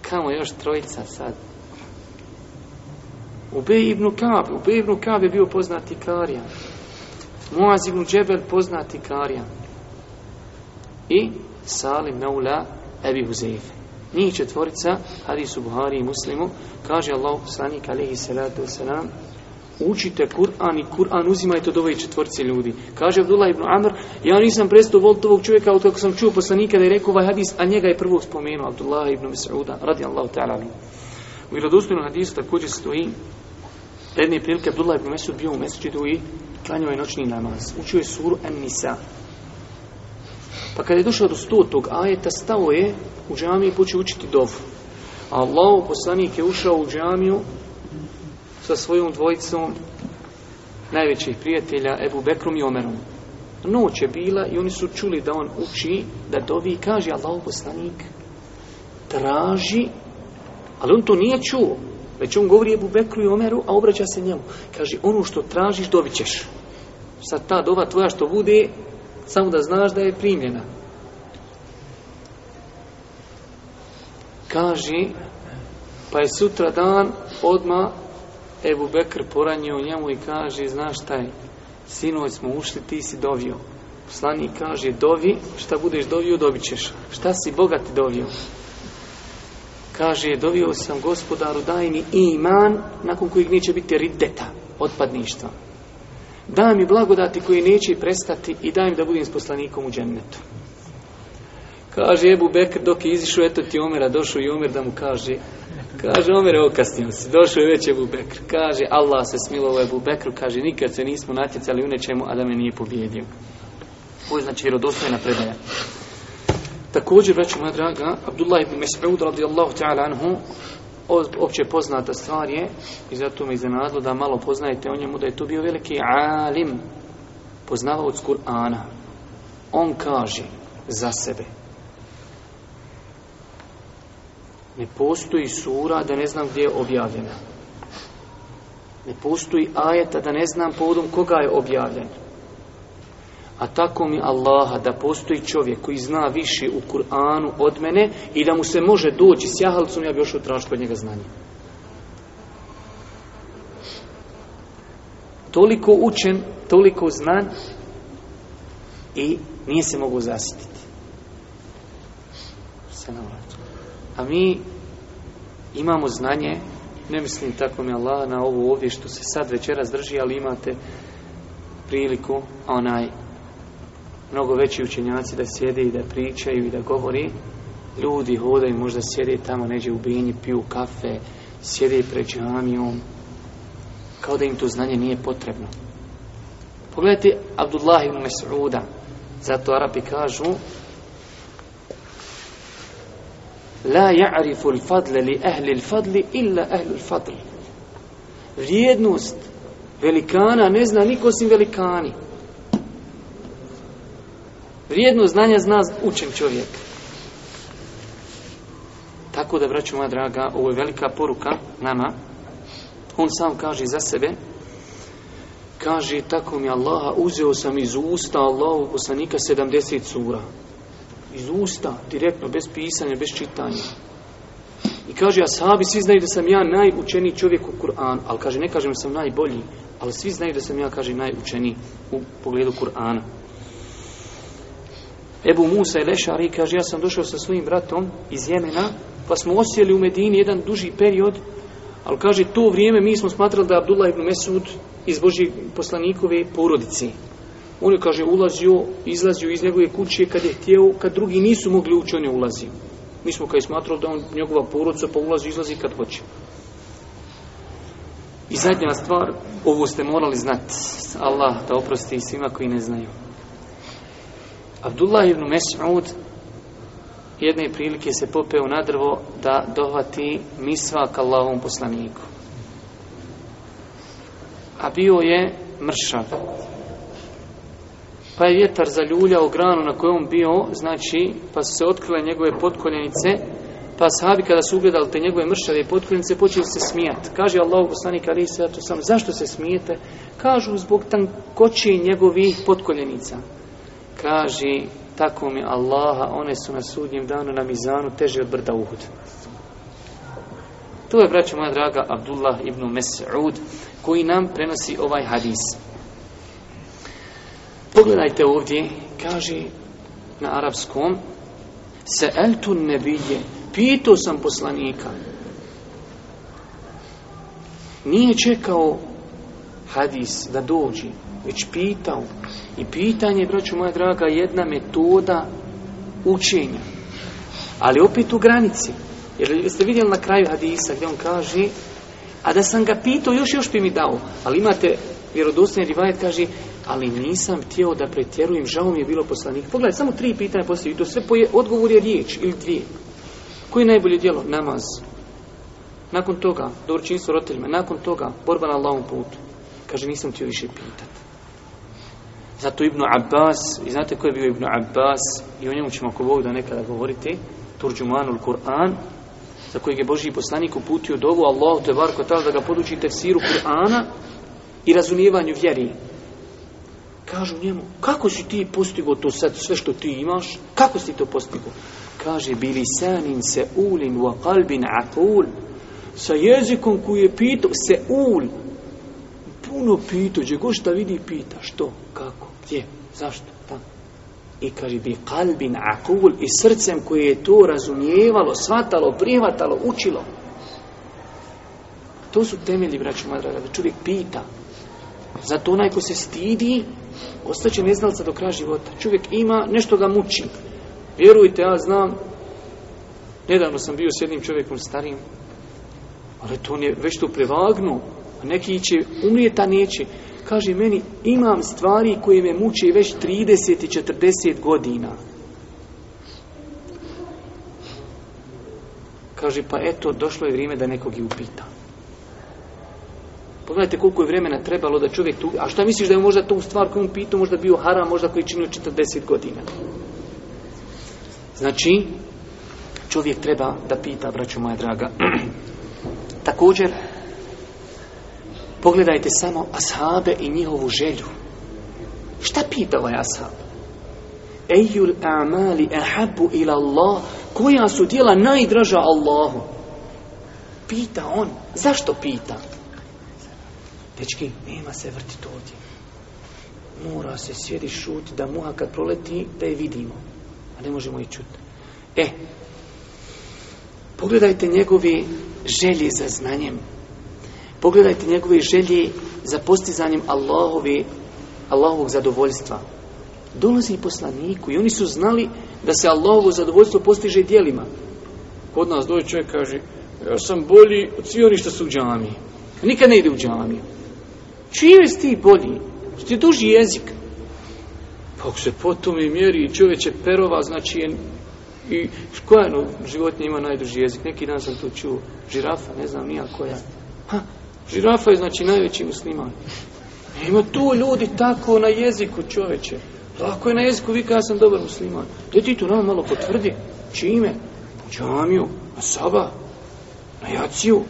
Speaker 1: Kamo još trojica sad? Ubej ibn Ka'b. Ubej ibn Ka'b je bio poznati karija. Muaz ibn Džebel poznati karija. I Salim Naula Ebi Huzeyfe. Njih četvorica, hadisu Buhari i Muslimu, kaže Allah, poslanik, alaihi salatu wasalam, učite Kur'an i Kur'an uzimajte od ove četvrce ljudi. Kaže Abdullah ibn Amr, ja nisam prestao voliti ovog čovjeka od kako sam čuo poslanika da je rekao ovaj hadis, a njega je prvog spomenuo Abdullah ibn Mas'uda, radi Allahu ta'ala. U irodostojnom hadisu također stoji da jedne prilike Abdullah ibn Mas'ud bio u mesečidu i klanio je noćni namaz. Učio je suru An-Nisa. Pa kada je došao do stotog ajeta, stao je u džami i počeo učiti dov. Allahu poslanik je ušao u džamiju sa svojom dvojicom najvećih prijatelja Ebu Bekrom i Omerom. Noć je bila i oni su čuli da on uči, da dovi i kaže Allaho poslanik, traži, ali on to nije čuo. Već on govori Ebu Bekru i Omeru, a obraća se njemu. Kaže, ono što tražiš, dobit ćeš. Sad ta dova tvoja što bude, samo da znaš da je primljena. Kaže, pa je sutra dan odma Ebu Bekr poranio njemu i kaže, znaš šta je, sinoj smo ušli, ti si dovio. Poslanik kaže, dovi, šta budeš dovio, dobit ćeš. Šta si bogati dovio? Kaže, dovio sam gospodaru, daj mi iman, nakon kojeg neće biti rideta, otpadništva. Daj mi blagodati koje neće prestati i daj mi da budem s poslanikom u džennetu. Kaže Ebu Bekr, dok je izišao, eto ti Omera, došao i Omer da mu kaže, Kaže Omer, okasnio si, došao je već Ebu Bekr. Kaže, Allah se smilo ovo Ebu Bekru, kaže, nikad se nismo natjecali u nečemu, a da me nije pobjedio. Ovo je znači vjerodostojna predaja. Također, braću moja draga, Abdullah ibn Mes'ud, radijallahu ta'ala anhu, opće poznata stvar je, i zato me iznenadlo da malo poznajete o njemu, da je to bio veliki alim, poznavao od Kur'ana. On kaže za sebe, Ne postoji sura da ne znam gdje je objavljena. Ne postoji ajeta da ne znam povodom koga je objavljen. A tako mi Allaha da postoji čovjek koji zna više u Kur'anu od mene i da mu se može doći s jahalcom, ja bi još utrašao od njega znanje. Toliko učen, toliko znan i nije se mogu zasititi. Se navrlo. A mi imamo znanje, ne mislim tako mi Allah na ovo ovdje što se sad večeras drži, ali imate priliku, onaj, mnogo veći učenjaci da sjede i da pričaju i da govori. Ljudi hodaju, možda sjede tamo neđe u Bini, piju kafe, sjede pred džamijom, kao da im to znanje nije potrebno. Pogledajte Abdullah ibn Mas'uda, zato Arapi kažu, La ja'rifu l-fadle li ahli l-fadli illa ahli l-fadli. Vrijednost velikana ne zna niko osim velikani. Vrijednost znanja zna učen čovjek. Tako da, braću moja draga, ovo je velika poruka nama. On sam kaže za sebe, kaže, tako mi Allaha, uzeo sam iz usta Allahog poslanika 70 sura iz usta, direktno, bez pisanja, bez čitanja. I kaže, a sahabi svi znaju da sam ja najučeniji čovjek u Kur'an, ali kaže, ne kažem da sam najbolji, ali svi znaju da sam ja, kaže, najučeniji u pogledu Kur'ana. Ebu Musa je lešar i kaže, ja sam došao sa svojim bratom iz Jemena, pa smo osjeli u Medini jedan duži period, ali kaže, to vrijeme mi smo smatrali da je Abdullah ibn Mesud iz Božje poslanikove porodice. On je, kaže, ulazio, izlazio iz njegove kuće kad je htio, kad drugi nisu mogli ući, on je ulazio. Mi smo kaj smatrali da on njegova poroca pa ulazi, izlazi kad hoće. I zadnja stvar, ovo ste morali znati. Allah da oprosti svima koji ne znaju. Abdullah ibn Mes'ud jedne prilike se popeo na drvo da dohvati misvak Allahom poslaniku. A bio je mršav pa je vjetar zaljuljao granu na kojom bio, znači, pa su se otkrile njegove potkoljenice, pa sahabi kada su ugledali te njegove mršave i potkoljenice, počeli se smijat. Kaže Allah, poslanik Ali Isatu sam, zašto se smijete? Kažu, zbog tankoći njegovih potkoljenica. Kaže, tako mi Allaha, one su na sudnjem danu na mizanu teže od brda Uhud. Tu je, braćo moja draga, Abdullah ibn Mes'ud, koji nam prenosi ovaj hadis. Pogledajte ovdje, kaže na arapskom, se eltu nebije, pitu sam poslanika. Nije čekao hadis da dođi, već pitao. I pitanje, braću moja draga, jedna metoda učenja. Ali opet u granici. Jer ste vidjeli na kraju hadisa gdje on kaže, a da sam ga pitao, još još bi mi dao. Ali imate vjerodostanje, rivajet kaže, ali nisam htio da pretjerujem, žao mi je bilo poslanika. Pogledaj, samo tri pitanja postoji, to sve poje odgovor je riječ, ili dvije. Koji je najbolje djelo? Namaz. Nakon toga, dobročinstvo roditeljima, nakon toga, borba na lavom putu. Kaže, nisam htio više pitati. Zato Ibnu Abbas, i znate ko je bio Ibnu Abbas, i o njemu ćemo ako Bog da nekada govoriti, Turđumanul Kur'an, za kojeg je Boži poslanik uputio dovu Allah, to je bar ko je da ga podući tefsiru Kur'ana i razumijevanju vjeri. Kažu njemu, kako si ti postigo to sad, sve što ti imaš? Kako si to postigo? Kaže, bili sanin se ulin wa kalbin akul. Sa jezikom koji je pito, se ul. Puno pito, gdje ko šta vidi pita, što, kako, gdje, zašto, tam. I kaže, bi kalbin akul i srcem koje je to razumijevalo, svatalo, prihvatalo, učilo. To su temelji, braću madraga, da čovjek pita. Zato onaj ko se stidi, ostaće neznalca do kraja života. Čovjek ima, nešto ga muči. Vjerujte, ja znam, nedavno sam bio s jednim čovjekom starim, ali to on je već tu prevagnu, a neki će umrijeta neće. Kaže, meni imam stvari koje me muče već 30 i 40 godina. Kaže, pa eto, došlo je vrijeme da nekog i upitam. Pogledajte koliko je vremena trebalo da čovjek tu... A što misliš da je možda to u stvar koju mu pitu, možda bio haram, možda koji činio 40 godina? Znači, čovjek treba da pita, braćo moja draga. Također, pogledajte samo ashaabe i njihovu želju. Šta pita ovaj ashaab? Ejul a'mali ahabu ila Allah, koja su dijela najdraža Allahu? Pita on. Zašto pita? Zašto pita? dečki, nema se vrtiti ovdje. Mora se sjedi šuti da muha kad proleti, da je vidimo. A ne možemo i čuti. E, pogledajte njegovi želje za znanjem. Pogledajte njegovi želje za postizanjem Allahovi, Allahovog zadovoljstva. Dolazi i poslaniku i oni su znali da se Allahovo zadovoljstvo postiže dijelima. Kod nas dođe čovjek kaže, ja sam bolji od svi oni što su u džamiji. Nikad ne ide u džamiju. Čije si ti bolji? Što je duži jezik? Pog se po tome mjeri i čovječe perova, znači je... I koja je no, životinja ima najduži jezik? Neki dan sam to čuo. Žirafa, ne znam nija koja. Ha, žirafa je znači najveći musliman. E, ima tu ljudi tako na jeziku čovječe. Lako je na jeziku vika, ja sam dobar musliman. Gdje ti to nam malo potvrdi? Čime? U džamiju, na saba, na jaciju,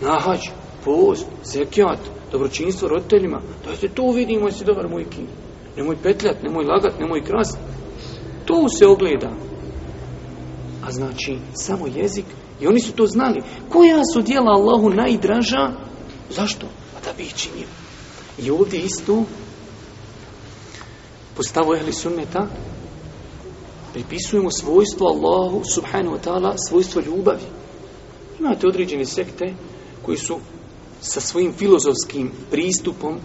Speaker 1: na hađu post, zekijat, dobročinstvo roditeljima, da se to uvidimo, jesi dobar moj kin. Nemoj petljat, nemoj lagat, nemoj krasit. To se ogleda. A znači, samo jezik. I oni su to znali. Koja su dijela Allahu najdraža? Zašto? A da bi činio. I ovdje isto postavu ehli sunneta pripisujemo svojstvo Allahu subhanahu wa ta'ala svojstvo ljubavi. Imate određene sekte koji su sa svojim filozofskim pristupom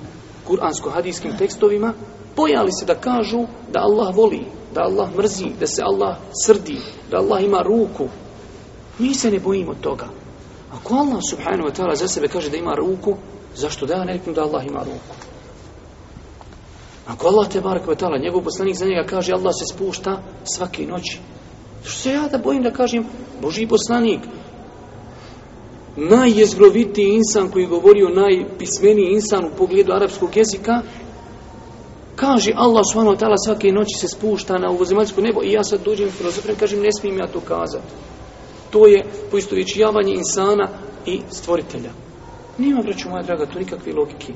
Speaker 1: kuransko-hadijskim tekstovima pojali se da kažu da Allah voli, da Allah mrzi, da se Allah srdi, da Allah ima ruku. Mi se ne bojimo toga. Ako Allah subhanahu wa ta'ala za sebe kaže da ima ruku, zašto da ja ne da Allah ima ruku? Ako Allah te barak vatala, njegov poslanik za njega kaže Allah se spušta svake noći. Što se ja da bojim da kažem Boži poslanik, najjezgrovitiji insan koji je govorio najpismeniji insan u pogledu arapskog jezika kaže Allah subhanahu wa ta'ala svake noći se spušta na ovozemaljsko nebo i ja sad dođem filozofrem i kažem ne smijem ja to kazati to je poistovićijavanje insana i stvoritelja nima braću moja draga to nikakve logike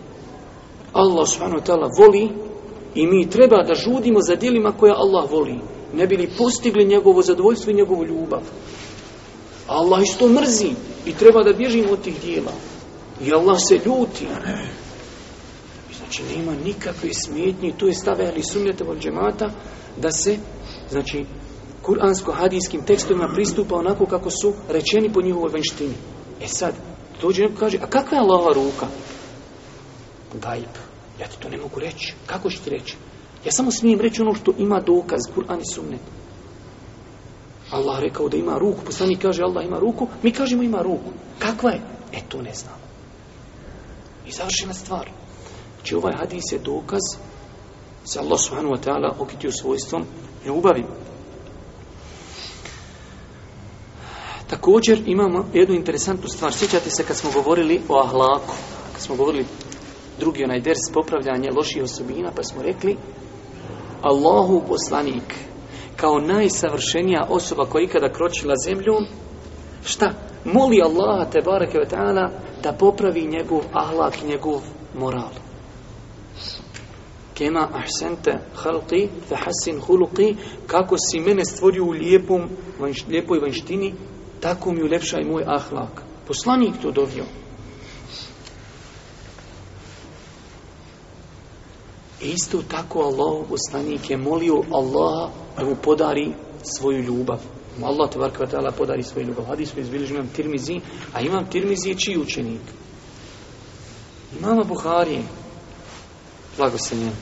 Speaker 1: Allah subhanahu wa ta'ala voli i mi treba da žudimo za dijelima koja Allah voli ne bili postigli njegovo zadovoljstvo i njegovu ljubav Allah isto mrzi i treba da bježimo od tih dijela. I Allah se ljuti. I znači, nema nikakve smjetnje. Tu je stave ali sumljate od džemata da se, znači, kuransko-hadijskim tekstovima pristupa onako kako su rečeni po njihovoj venštini. E sad, dođe neko kaže, a kakva je Allahova ruka? Gajb. Ja ti to ne mogu reći. Kako ću ti reći? Ja samo smijem reći ono što ima dokaz, Kur'an i sumnet. Allah rekao da ima ruku, poslanik kaže Allah ima ruku, mi kažemo ima ruku. Kakva je? E to ne znamo. I završena stvar. Znači ovaj hadis je dokaz se Allah subhanahu wa ta'ala okitio svojstvom ljubavi. Također imamo jednu interesantnu stvar. Sjećate se kad smo govorili o ahlaku, kad smo govorili drugi onaj ders popravljanje loših osobina, pa smo rekli Allahu poslanik, kao najsavršenija osoba koja ikada kročila zemlju, šta? Moli Allaha te barake ve ta'ala da popravi njegov ahlak, njegov moral. Kema ahsente halqi fe hasin huluqi kako si mene stvorio u lijepom, vanš, lijepoj vanštini, tako mi ulepšaj moj ahlak. Poslanik to dovio. E isto tako Allah poslanik je molio Allah da mu podari svoju ljubav. Allah tvar kvatala podari svoju ljubav. Hadis koji izbiliži imam tirmizi, a imam tirmizi je čiji učenik? Imama Buharije, blago se njem,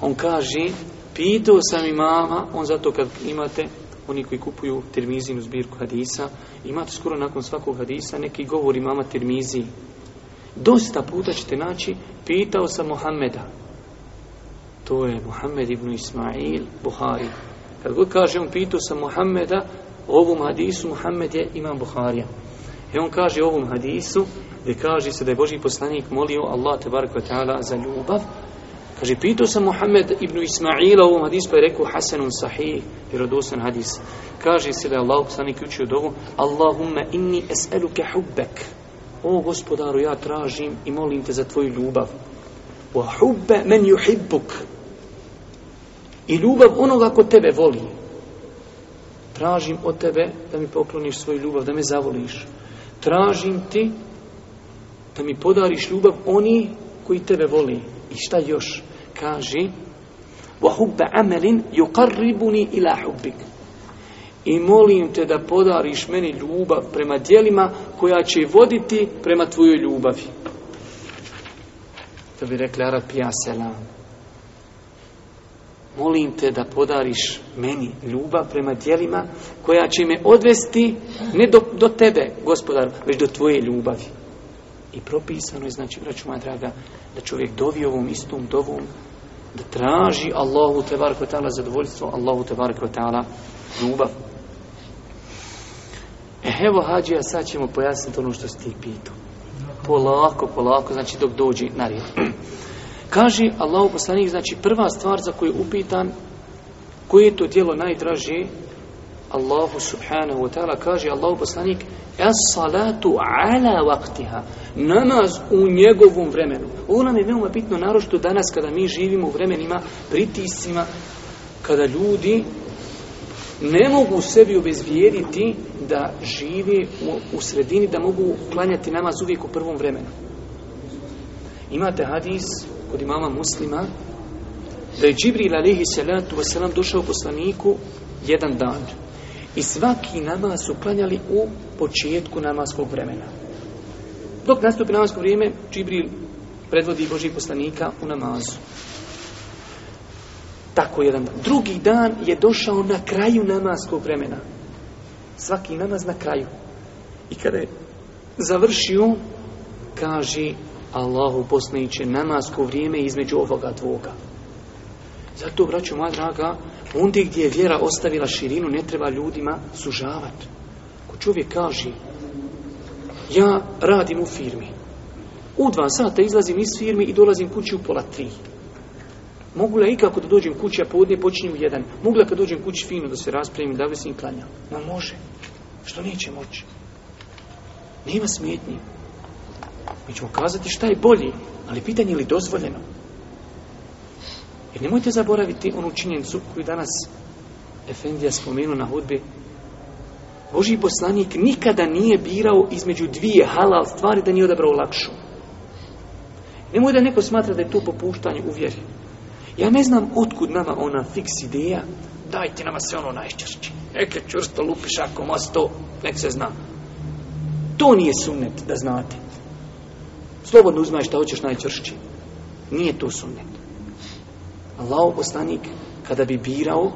Speaker 1: on kaže, pitao sam imama, on zato kad imate, oni koji kupuju tirmizinu zbirku hadisa, imate skoro nakon svakog hadisa neki govor imama tirmizi. Dosta puta ćete naći, pitao sam Mohameda, to je Muhammed ibn Ismail Buhari. Kad god kaže, on pitao sam Muhammeda o ovom hadisu, Muhammed je imam Buharija. I on kaže o ovom hadisu, gdje kaže se da je Boži poslanik molio Allah tabaraka ta'ala za ljubav. Kaže, pitao sam Muhammed ibn Ismaila o ovom hadisu, pa je rekao Hasanun sahih, vjerodosan hadis. Kaže se da je Allah poslanik učio dovu, Allahumma inni es'eluke hubbek. O gospodaru, ja tražim i molim te za tvoju ljubav. Wa hubbe men juhibbuk. I ljubav onoga ko tebe voli. Tražim od tebe da mi pokloniš svoju ljubav, da me zavoliš. Tražim ti da mi podariš ljubav oni koji tebe voli. I šta još? Kaži I molim te da podariš meni ljubav prema dijelima koja će voditi prema tvojoj ljubavi. To bi rekli Arapija Selam molim te da podariš meni ljubav prema dijelima koja će me odvesti ne do, do tebe, gospodar, već do tvoje ljubavi. I propisano je, znači, braću moja draga, da čovjek dovi ovom istom dovom, da traži Allahu tebara kvotala zadovoljstvo, Allahu tebara kvotala ljubav. E, evo, hađija, sad ćemo pojasniti ono što ste i pitu. Polako, polako, znači, dok dođi na rijetu. Kaže Allahu poslanik, znači prva stvar za koju je upitan, koje je to djelo najdraže? Allahu subhanahu wa ta'ala kaže Allahu poslanik, "Es salatu ala waqtiha." Namaz u njegovom vremenu. Ovo nam je veoma bitno narošto danas kada mi živimo u vremenima pritiscima kada ljudi ne mogu sebi obezvijediti da žive u, u sredini da mogu klanjati namaz uvijek u prvom vremenu. Imate hadis kod imama muslima da je Džibril alihi salatu wasalam došao poslaniku jedan dan i svaki namaz su klanjali u početku namaskog vremena dok nastupi namasko vrijeme Džibril predvodi Boži poslanika u namazu tako jedan dan drugi dan je došao na kraju namaskog vremena svaki namaz na kraju i kada je završio kaže Allahu posliniće namasko vrijeme između ovoga dvoga. Zato, braću moja draga, ondje gdje je vjera ostavila širinu, ne treba ljudima sužavat. Ko čovjek kaže, ja radim u firmi. U dva sata izlazim iz firme i dolazim kući u pola tri. Mogu li ikako da dođem kući, a povodnje počinjem u jedan? Mogu li kad dođem kući fino da se raspravim i da li se im klanjam? Ma može. Što neće moći? Nema smetnje mi ćemo kazati šta je bolji, ali pitanje je li dozvoljeno. Jer nemojte zaboraviti onu činjenicu koju danas Efendija spomenu na hudbi. Boži poslanik nikada nije birao između dvije halal stvari da nije odabrao lakšu. Nemoj da neko smatra da je to popuštanje uvjeri. Ja ne znam otkud nama ona fiks ideja, dajte nama sve ono najčešće. Neke čvrsto lupiš ako mas to, nek se zna. To nije sunnet, da znate. Slobodno uzmaj šta hoćeš najčvršći. Nije to sunnet. Allahu poslanik, kada bi birao,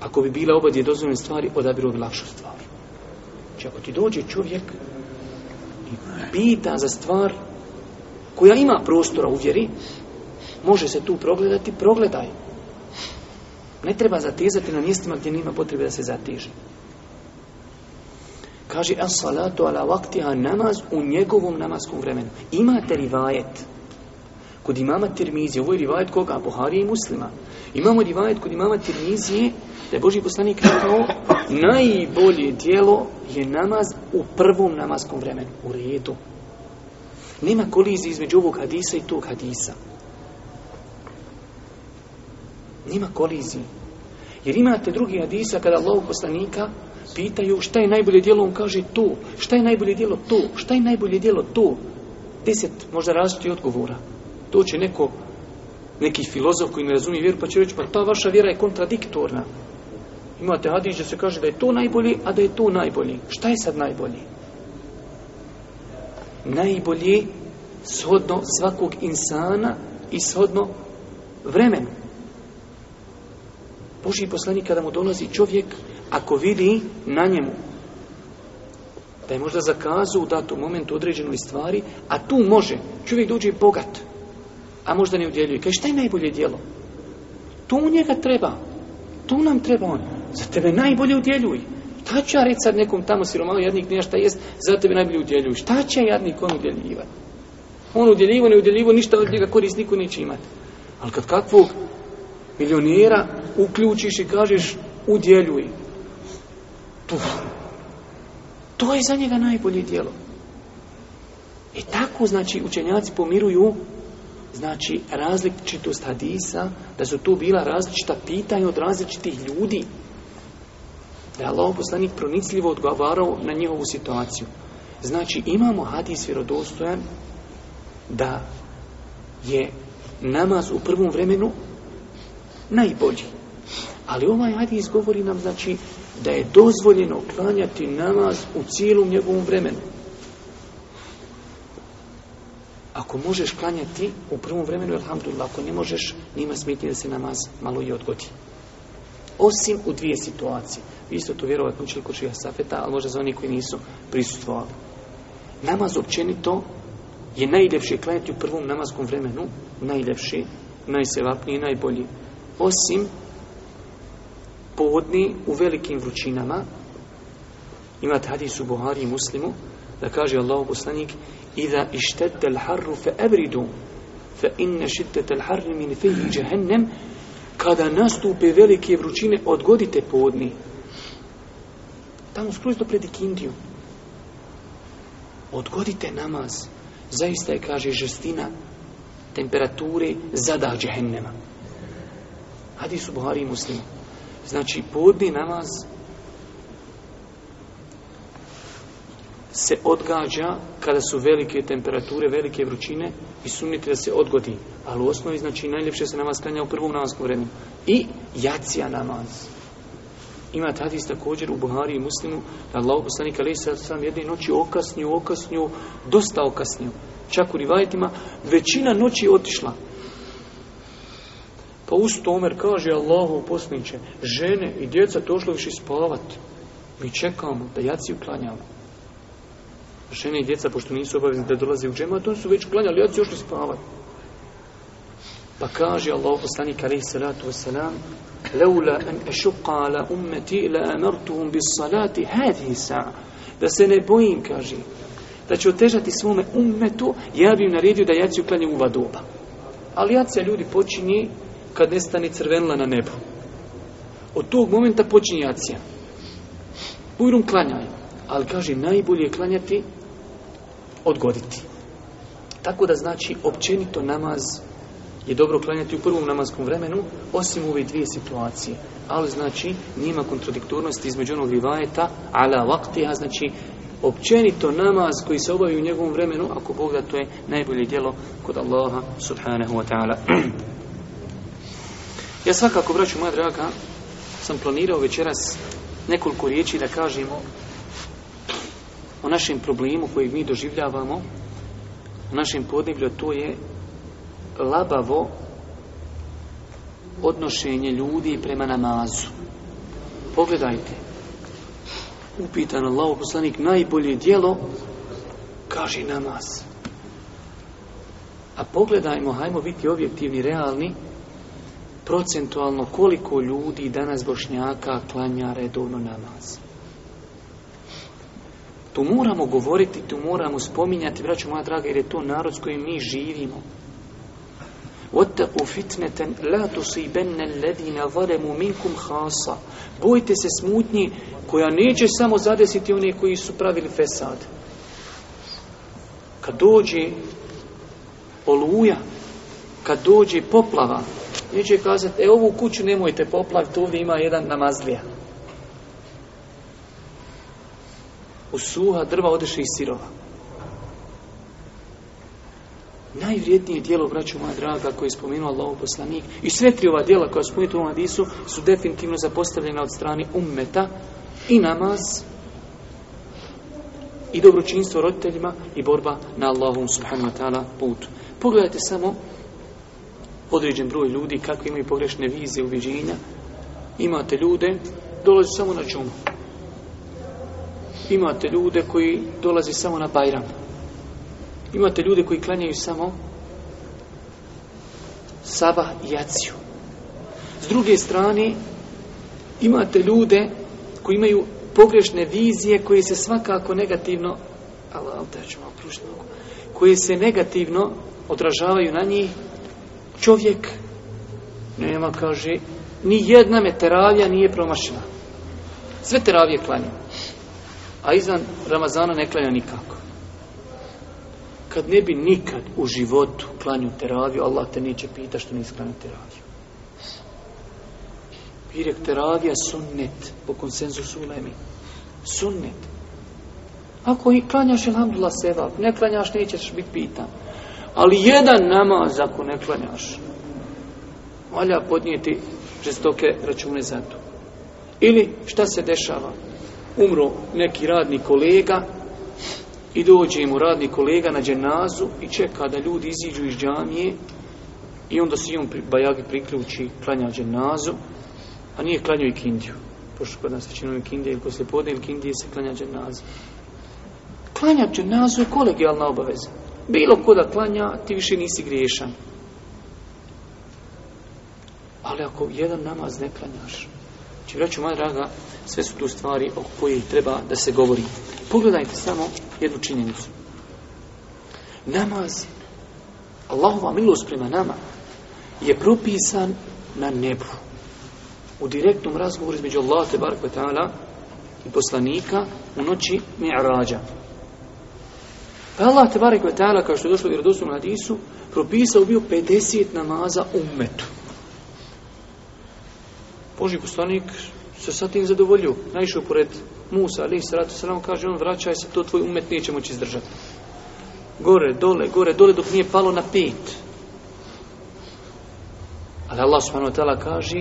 Speaker 1: ako bi bila oba dvije stvari, odabirao bi lakšu stvar. Če znači, ako ti dođe čovjek i pita za stvar koja ima prostora u vjeri, može se tu progledati, progledaj. Ne treba zatezati na mjestima gdje nima potrebe da se zateže. Kaže, el salatu ala vaktiha namaz u njegovom namaskom vremenu. Imate rivajet kod imama Tirmizije. Ovo je rivajet koga? Buharije i muslima. Imamo rivajet kod imama Tirmizije da je Boži poslanik rekao najbolje dijelo je namaz u prvom namaskom vremenu. U redu. Nema kolizije između ovog hadisa i tog hadisa. Nema kolizije. Jer imate drugi hadisa kada Allah poslanika pitaju šta je najbolje djelo, on kaže to, šta je najbolje djelo to, šta je najbolje djelo to, deset možda različiti odgovora. To će neko, neki filozof koji ne razumije vjeru, pa će reći, pa ta vaša vjera je kontradiktorna. Imate hadis da se kaže da je to najbolje, a da je to najbolje. Šta je sad najbolje? Najbolje shodno svakog insana i shodno vremenu. Boži poslanik kada mu dolazi čovjek ako vidi na njemu da je možda zakazu u datom momentu određenoj stvari, a tu može, čovjek dođe bogat, a možda ne udjeljuje. Kaže, šta je najbolje dijelo? Tu njega treba. Tu nam treba on. Za tebe najbolje udjeljuj. Šta će ja reći sad nekom tamo siromalo jadnik nešta jest, za tebe najbolje udjeljuj. Šta će jadnik on udjeljivati? On udjeljivo, ne udjeljivo, ništa od njega korist niko neće imati. Ali kad kakvog milionera uključiš i kažeš udjeljuj, čuva. To je za njega najbolje dijelo. I tako, znači, učenjaci pomiruju znači, različitost hadisa, da su tu bila različita pitanja od različitih ljudi. Da je Allah poslanik pronicljivo odgovarao na njihovu situaciju. Znači, imamo hadis vjerodostojan da je namaz u prvom vremenu najbolji. Ali ovaj hadis govori nam, znači, da je dozvoljeno klanjati namaz u cijelom njegovom vremenu. Ako možeš klanjati u prvom vremenu, alhamdulillah, ako ne možeš, nima smetnje da se namaz malo i odgodi. Osim u dvije situacije. Vi ste to vjerovatno učili kod Čija Safeta, ali možda za oni koji nisu prisutovali. Namaz općenito je najljepše klanjati u prvom namaskom vremenu, najljepše, najsevapnije, najbolji. Osim podni u velikim vrućinama imate hadis u Buhari i Muslimu da kaže Allah poslanik idha ištedde l'harru fe ebridu fe inne šiddete l'harru min fejih džehennem kada nastupe velike vrućine odgodite podni tamo skroz do predikindiju odgodite namaz zaista je kaže žestina temperature zada džehennema hadis u Buhari i Muslimu Znači, podni namaz se odgađa kada su velike temperature, velike vrućine i sunite da se odgodi. Ali u osnovi, znači, najljepše se namaz klanja u prvom namazkom vremenu. I jacija namaz. Ima tadis također u Buhari i Muslimu da Allah poslanika lisa sam jedne noći okasnju, okasnju, dosta okasnju. Čak u rivajetima većina noći otišla. Pa usto Omer kaže Allahu posliniče, žene i djeca tošlo više spavat. Mi čekamo da jaci uklanjamo. Žene i djeca, pošto nisu obavezni da dolaze u džemat, oni su već uklanjali, jaci još li spavat. Pa kaže Allahu poslanik alaihi salatu wasalam, Leula an ešuqa ala ummeti ila amartuhum bis salati hadhi sa'a. Da se ne bojim, kaže, da će otežati svome ummetu, ja bi im naredio da jaci uklanje u vadoba. Ali jaci ljudi počini kad nestane crvenla na nebu. Od tog momenta počinje acija. Bujrum klanjaj, ali kaže najbolje klanjati, odgoditi. Tako da znači općenito namaz je dobro klanjati u prvom namaskom vremenu, osim u ove dvije situacije. Ali znači nima kontradiktornosti između onog rivajeta, ala vaktija, znači općenito namaz koji se obavi u njegovom vremenu, ako Bog da to je najbolje djelo kod Allaha subhanahu wa ta'ala. Ja svakako, braću moja draga, sam planirao večeras nekoliko riječi da kažemo o našem problemu koji mi doživljavamo u našem podniblju, to je labavo odnošenje ljudi prema namazu. Pogledajte, upitan Allah, poslanik, najbolje dijelo kaže namaz. A pogledajmo, hajmo biti objektivni, realni, procentualno koliko ljudi danas bošnjaka klanja redovno namaz. Tu moramo govoriti, tu moramo spominjati, braću moja draga, jer je to narod s kojim mi živimo. Otaku fitneten la tusibenne ledina valemu minkum hasa. Bojte se smutnji koja neće samo zadesiti one koji su pravili fesad. Kad dođe oluja, kad dođe poplava, neće kazati, e ovu kuću nemojte poplaviti, ovdje ima jedan namazlija. U suha drva odeše i sirova. Najvrijednije dijelo, braću moja draga, koje je spomenuo Allah poslanik, i sve tri ova dijela koja spomenuo u Madisu, su definitivno zapostavljene od strani ummeta i namaz, i dobročinstvo roditeljima i borba na Allahum subhanahu wa ta'ala putu. Pogledajte samo određen broj ljudi, kakve imaju pogrešne vize, uviđenja. Imate ljude, dolazi samo na džumu. Imate ljude koji dolazi samo na bajram. Imate ljude koji klanjaju samo sabah i jaciju. S druge strane, imate ljude koji imaju pogrešne vizije koje se svakako negativno ali, ali, ja ću malo pružiti, koje se negativno odražavaju na njih čovjek nema, kaže, ni jedna meteravija nije promašena. Sve teravije klanja. A izvan Ramazana ne klanja nikako. Kad ne bi nikad u životu klanju teraviju, Allah te neće pita što nisi klanju teraviju. Pirek teravija sunnet, po konsenzusu ulemi. Sunnet. Ako klanjaš, ilhamdulillah, sevap. Ne klanjaš, nećeš biti pitan ali jedan namaz ako ne klanjaš valja podnijeti žestoke račune za to ili šta se dešava umro neki radni kolega i dođe mu radni kolega na dženazu i čeka da ljudi iziđu iz džamije i onda se imam bajagi priključi klanja dženazu a nije klanjao i kindiju pošto kod nas većinom i kindije ili poslije podne ili kindije se klanja dženazu klanja dženazu je kolegijalna obaveza bilo ko da klanja, ti više nisi griješan. Ali ako jedan namaz ne klanjaš, će vraću, moja draga, sve su tu stvari o kojoj treba da se govori. Pogledajte samo jednu činjenicu. Namaz, Allahova milost prema nama, je propisan na nebu. U direktnom razgovoru između Allaha i poslanika u noći mi'rađa. Pa Allah te barek vetala, kao što je došlo u Irodosu Mladisu, propisao bio 50 namaza ummetu. Boži poslanik se sa tim zadovoljio. Naišao pored Musa, ali se ratu sa kaže on, vraćaj se, to tvoj umet neće moći izdržati. Gore, dole, gore, dole, dok nije palo na pet. Ali Allah subhanahu wa ta'ala kaže,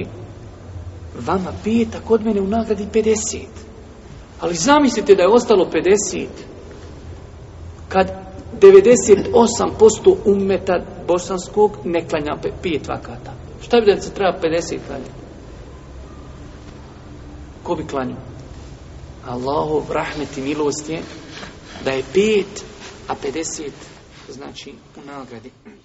Speaker 1: vama pet, a kod mene u nagradi 50. Ali zamislite da je ostalo 50 kad 98% umeta bosanskog ne klanja pet vakata. Šta bi da se treba 50 klanja? Ko bi klanio? Allahu, rahmet i milost je da je pet, a 50 znači u nagradi.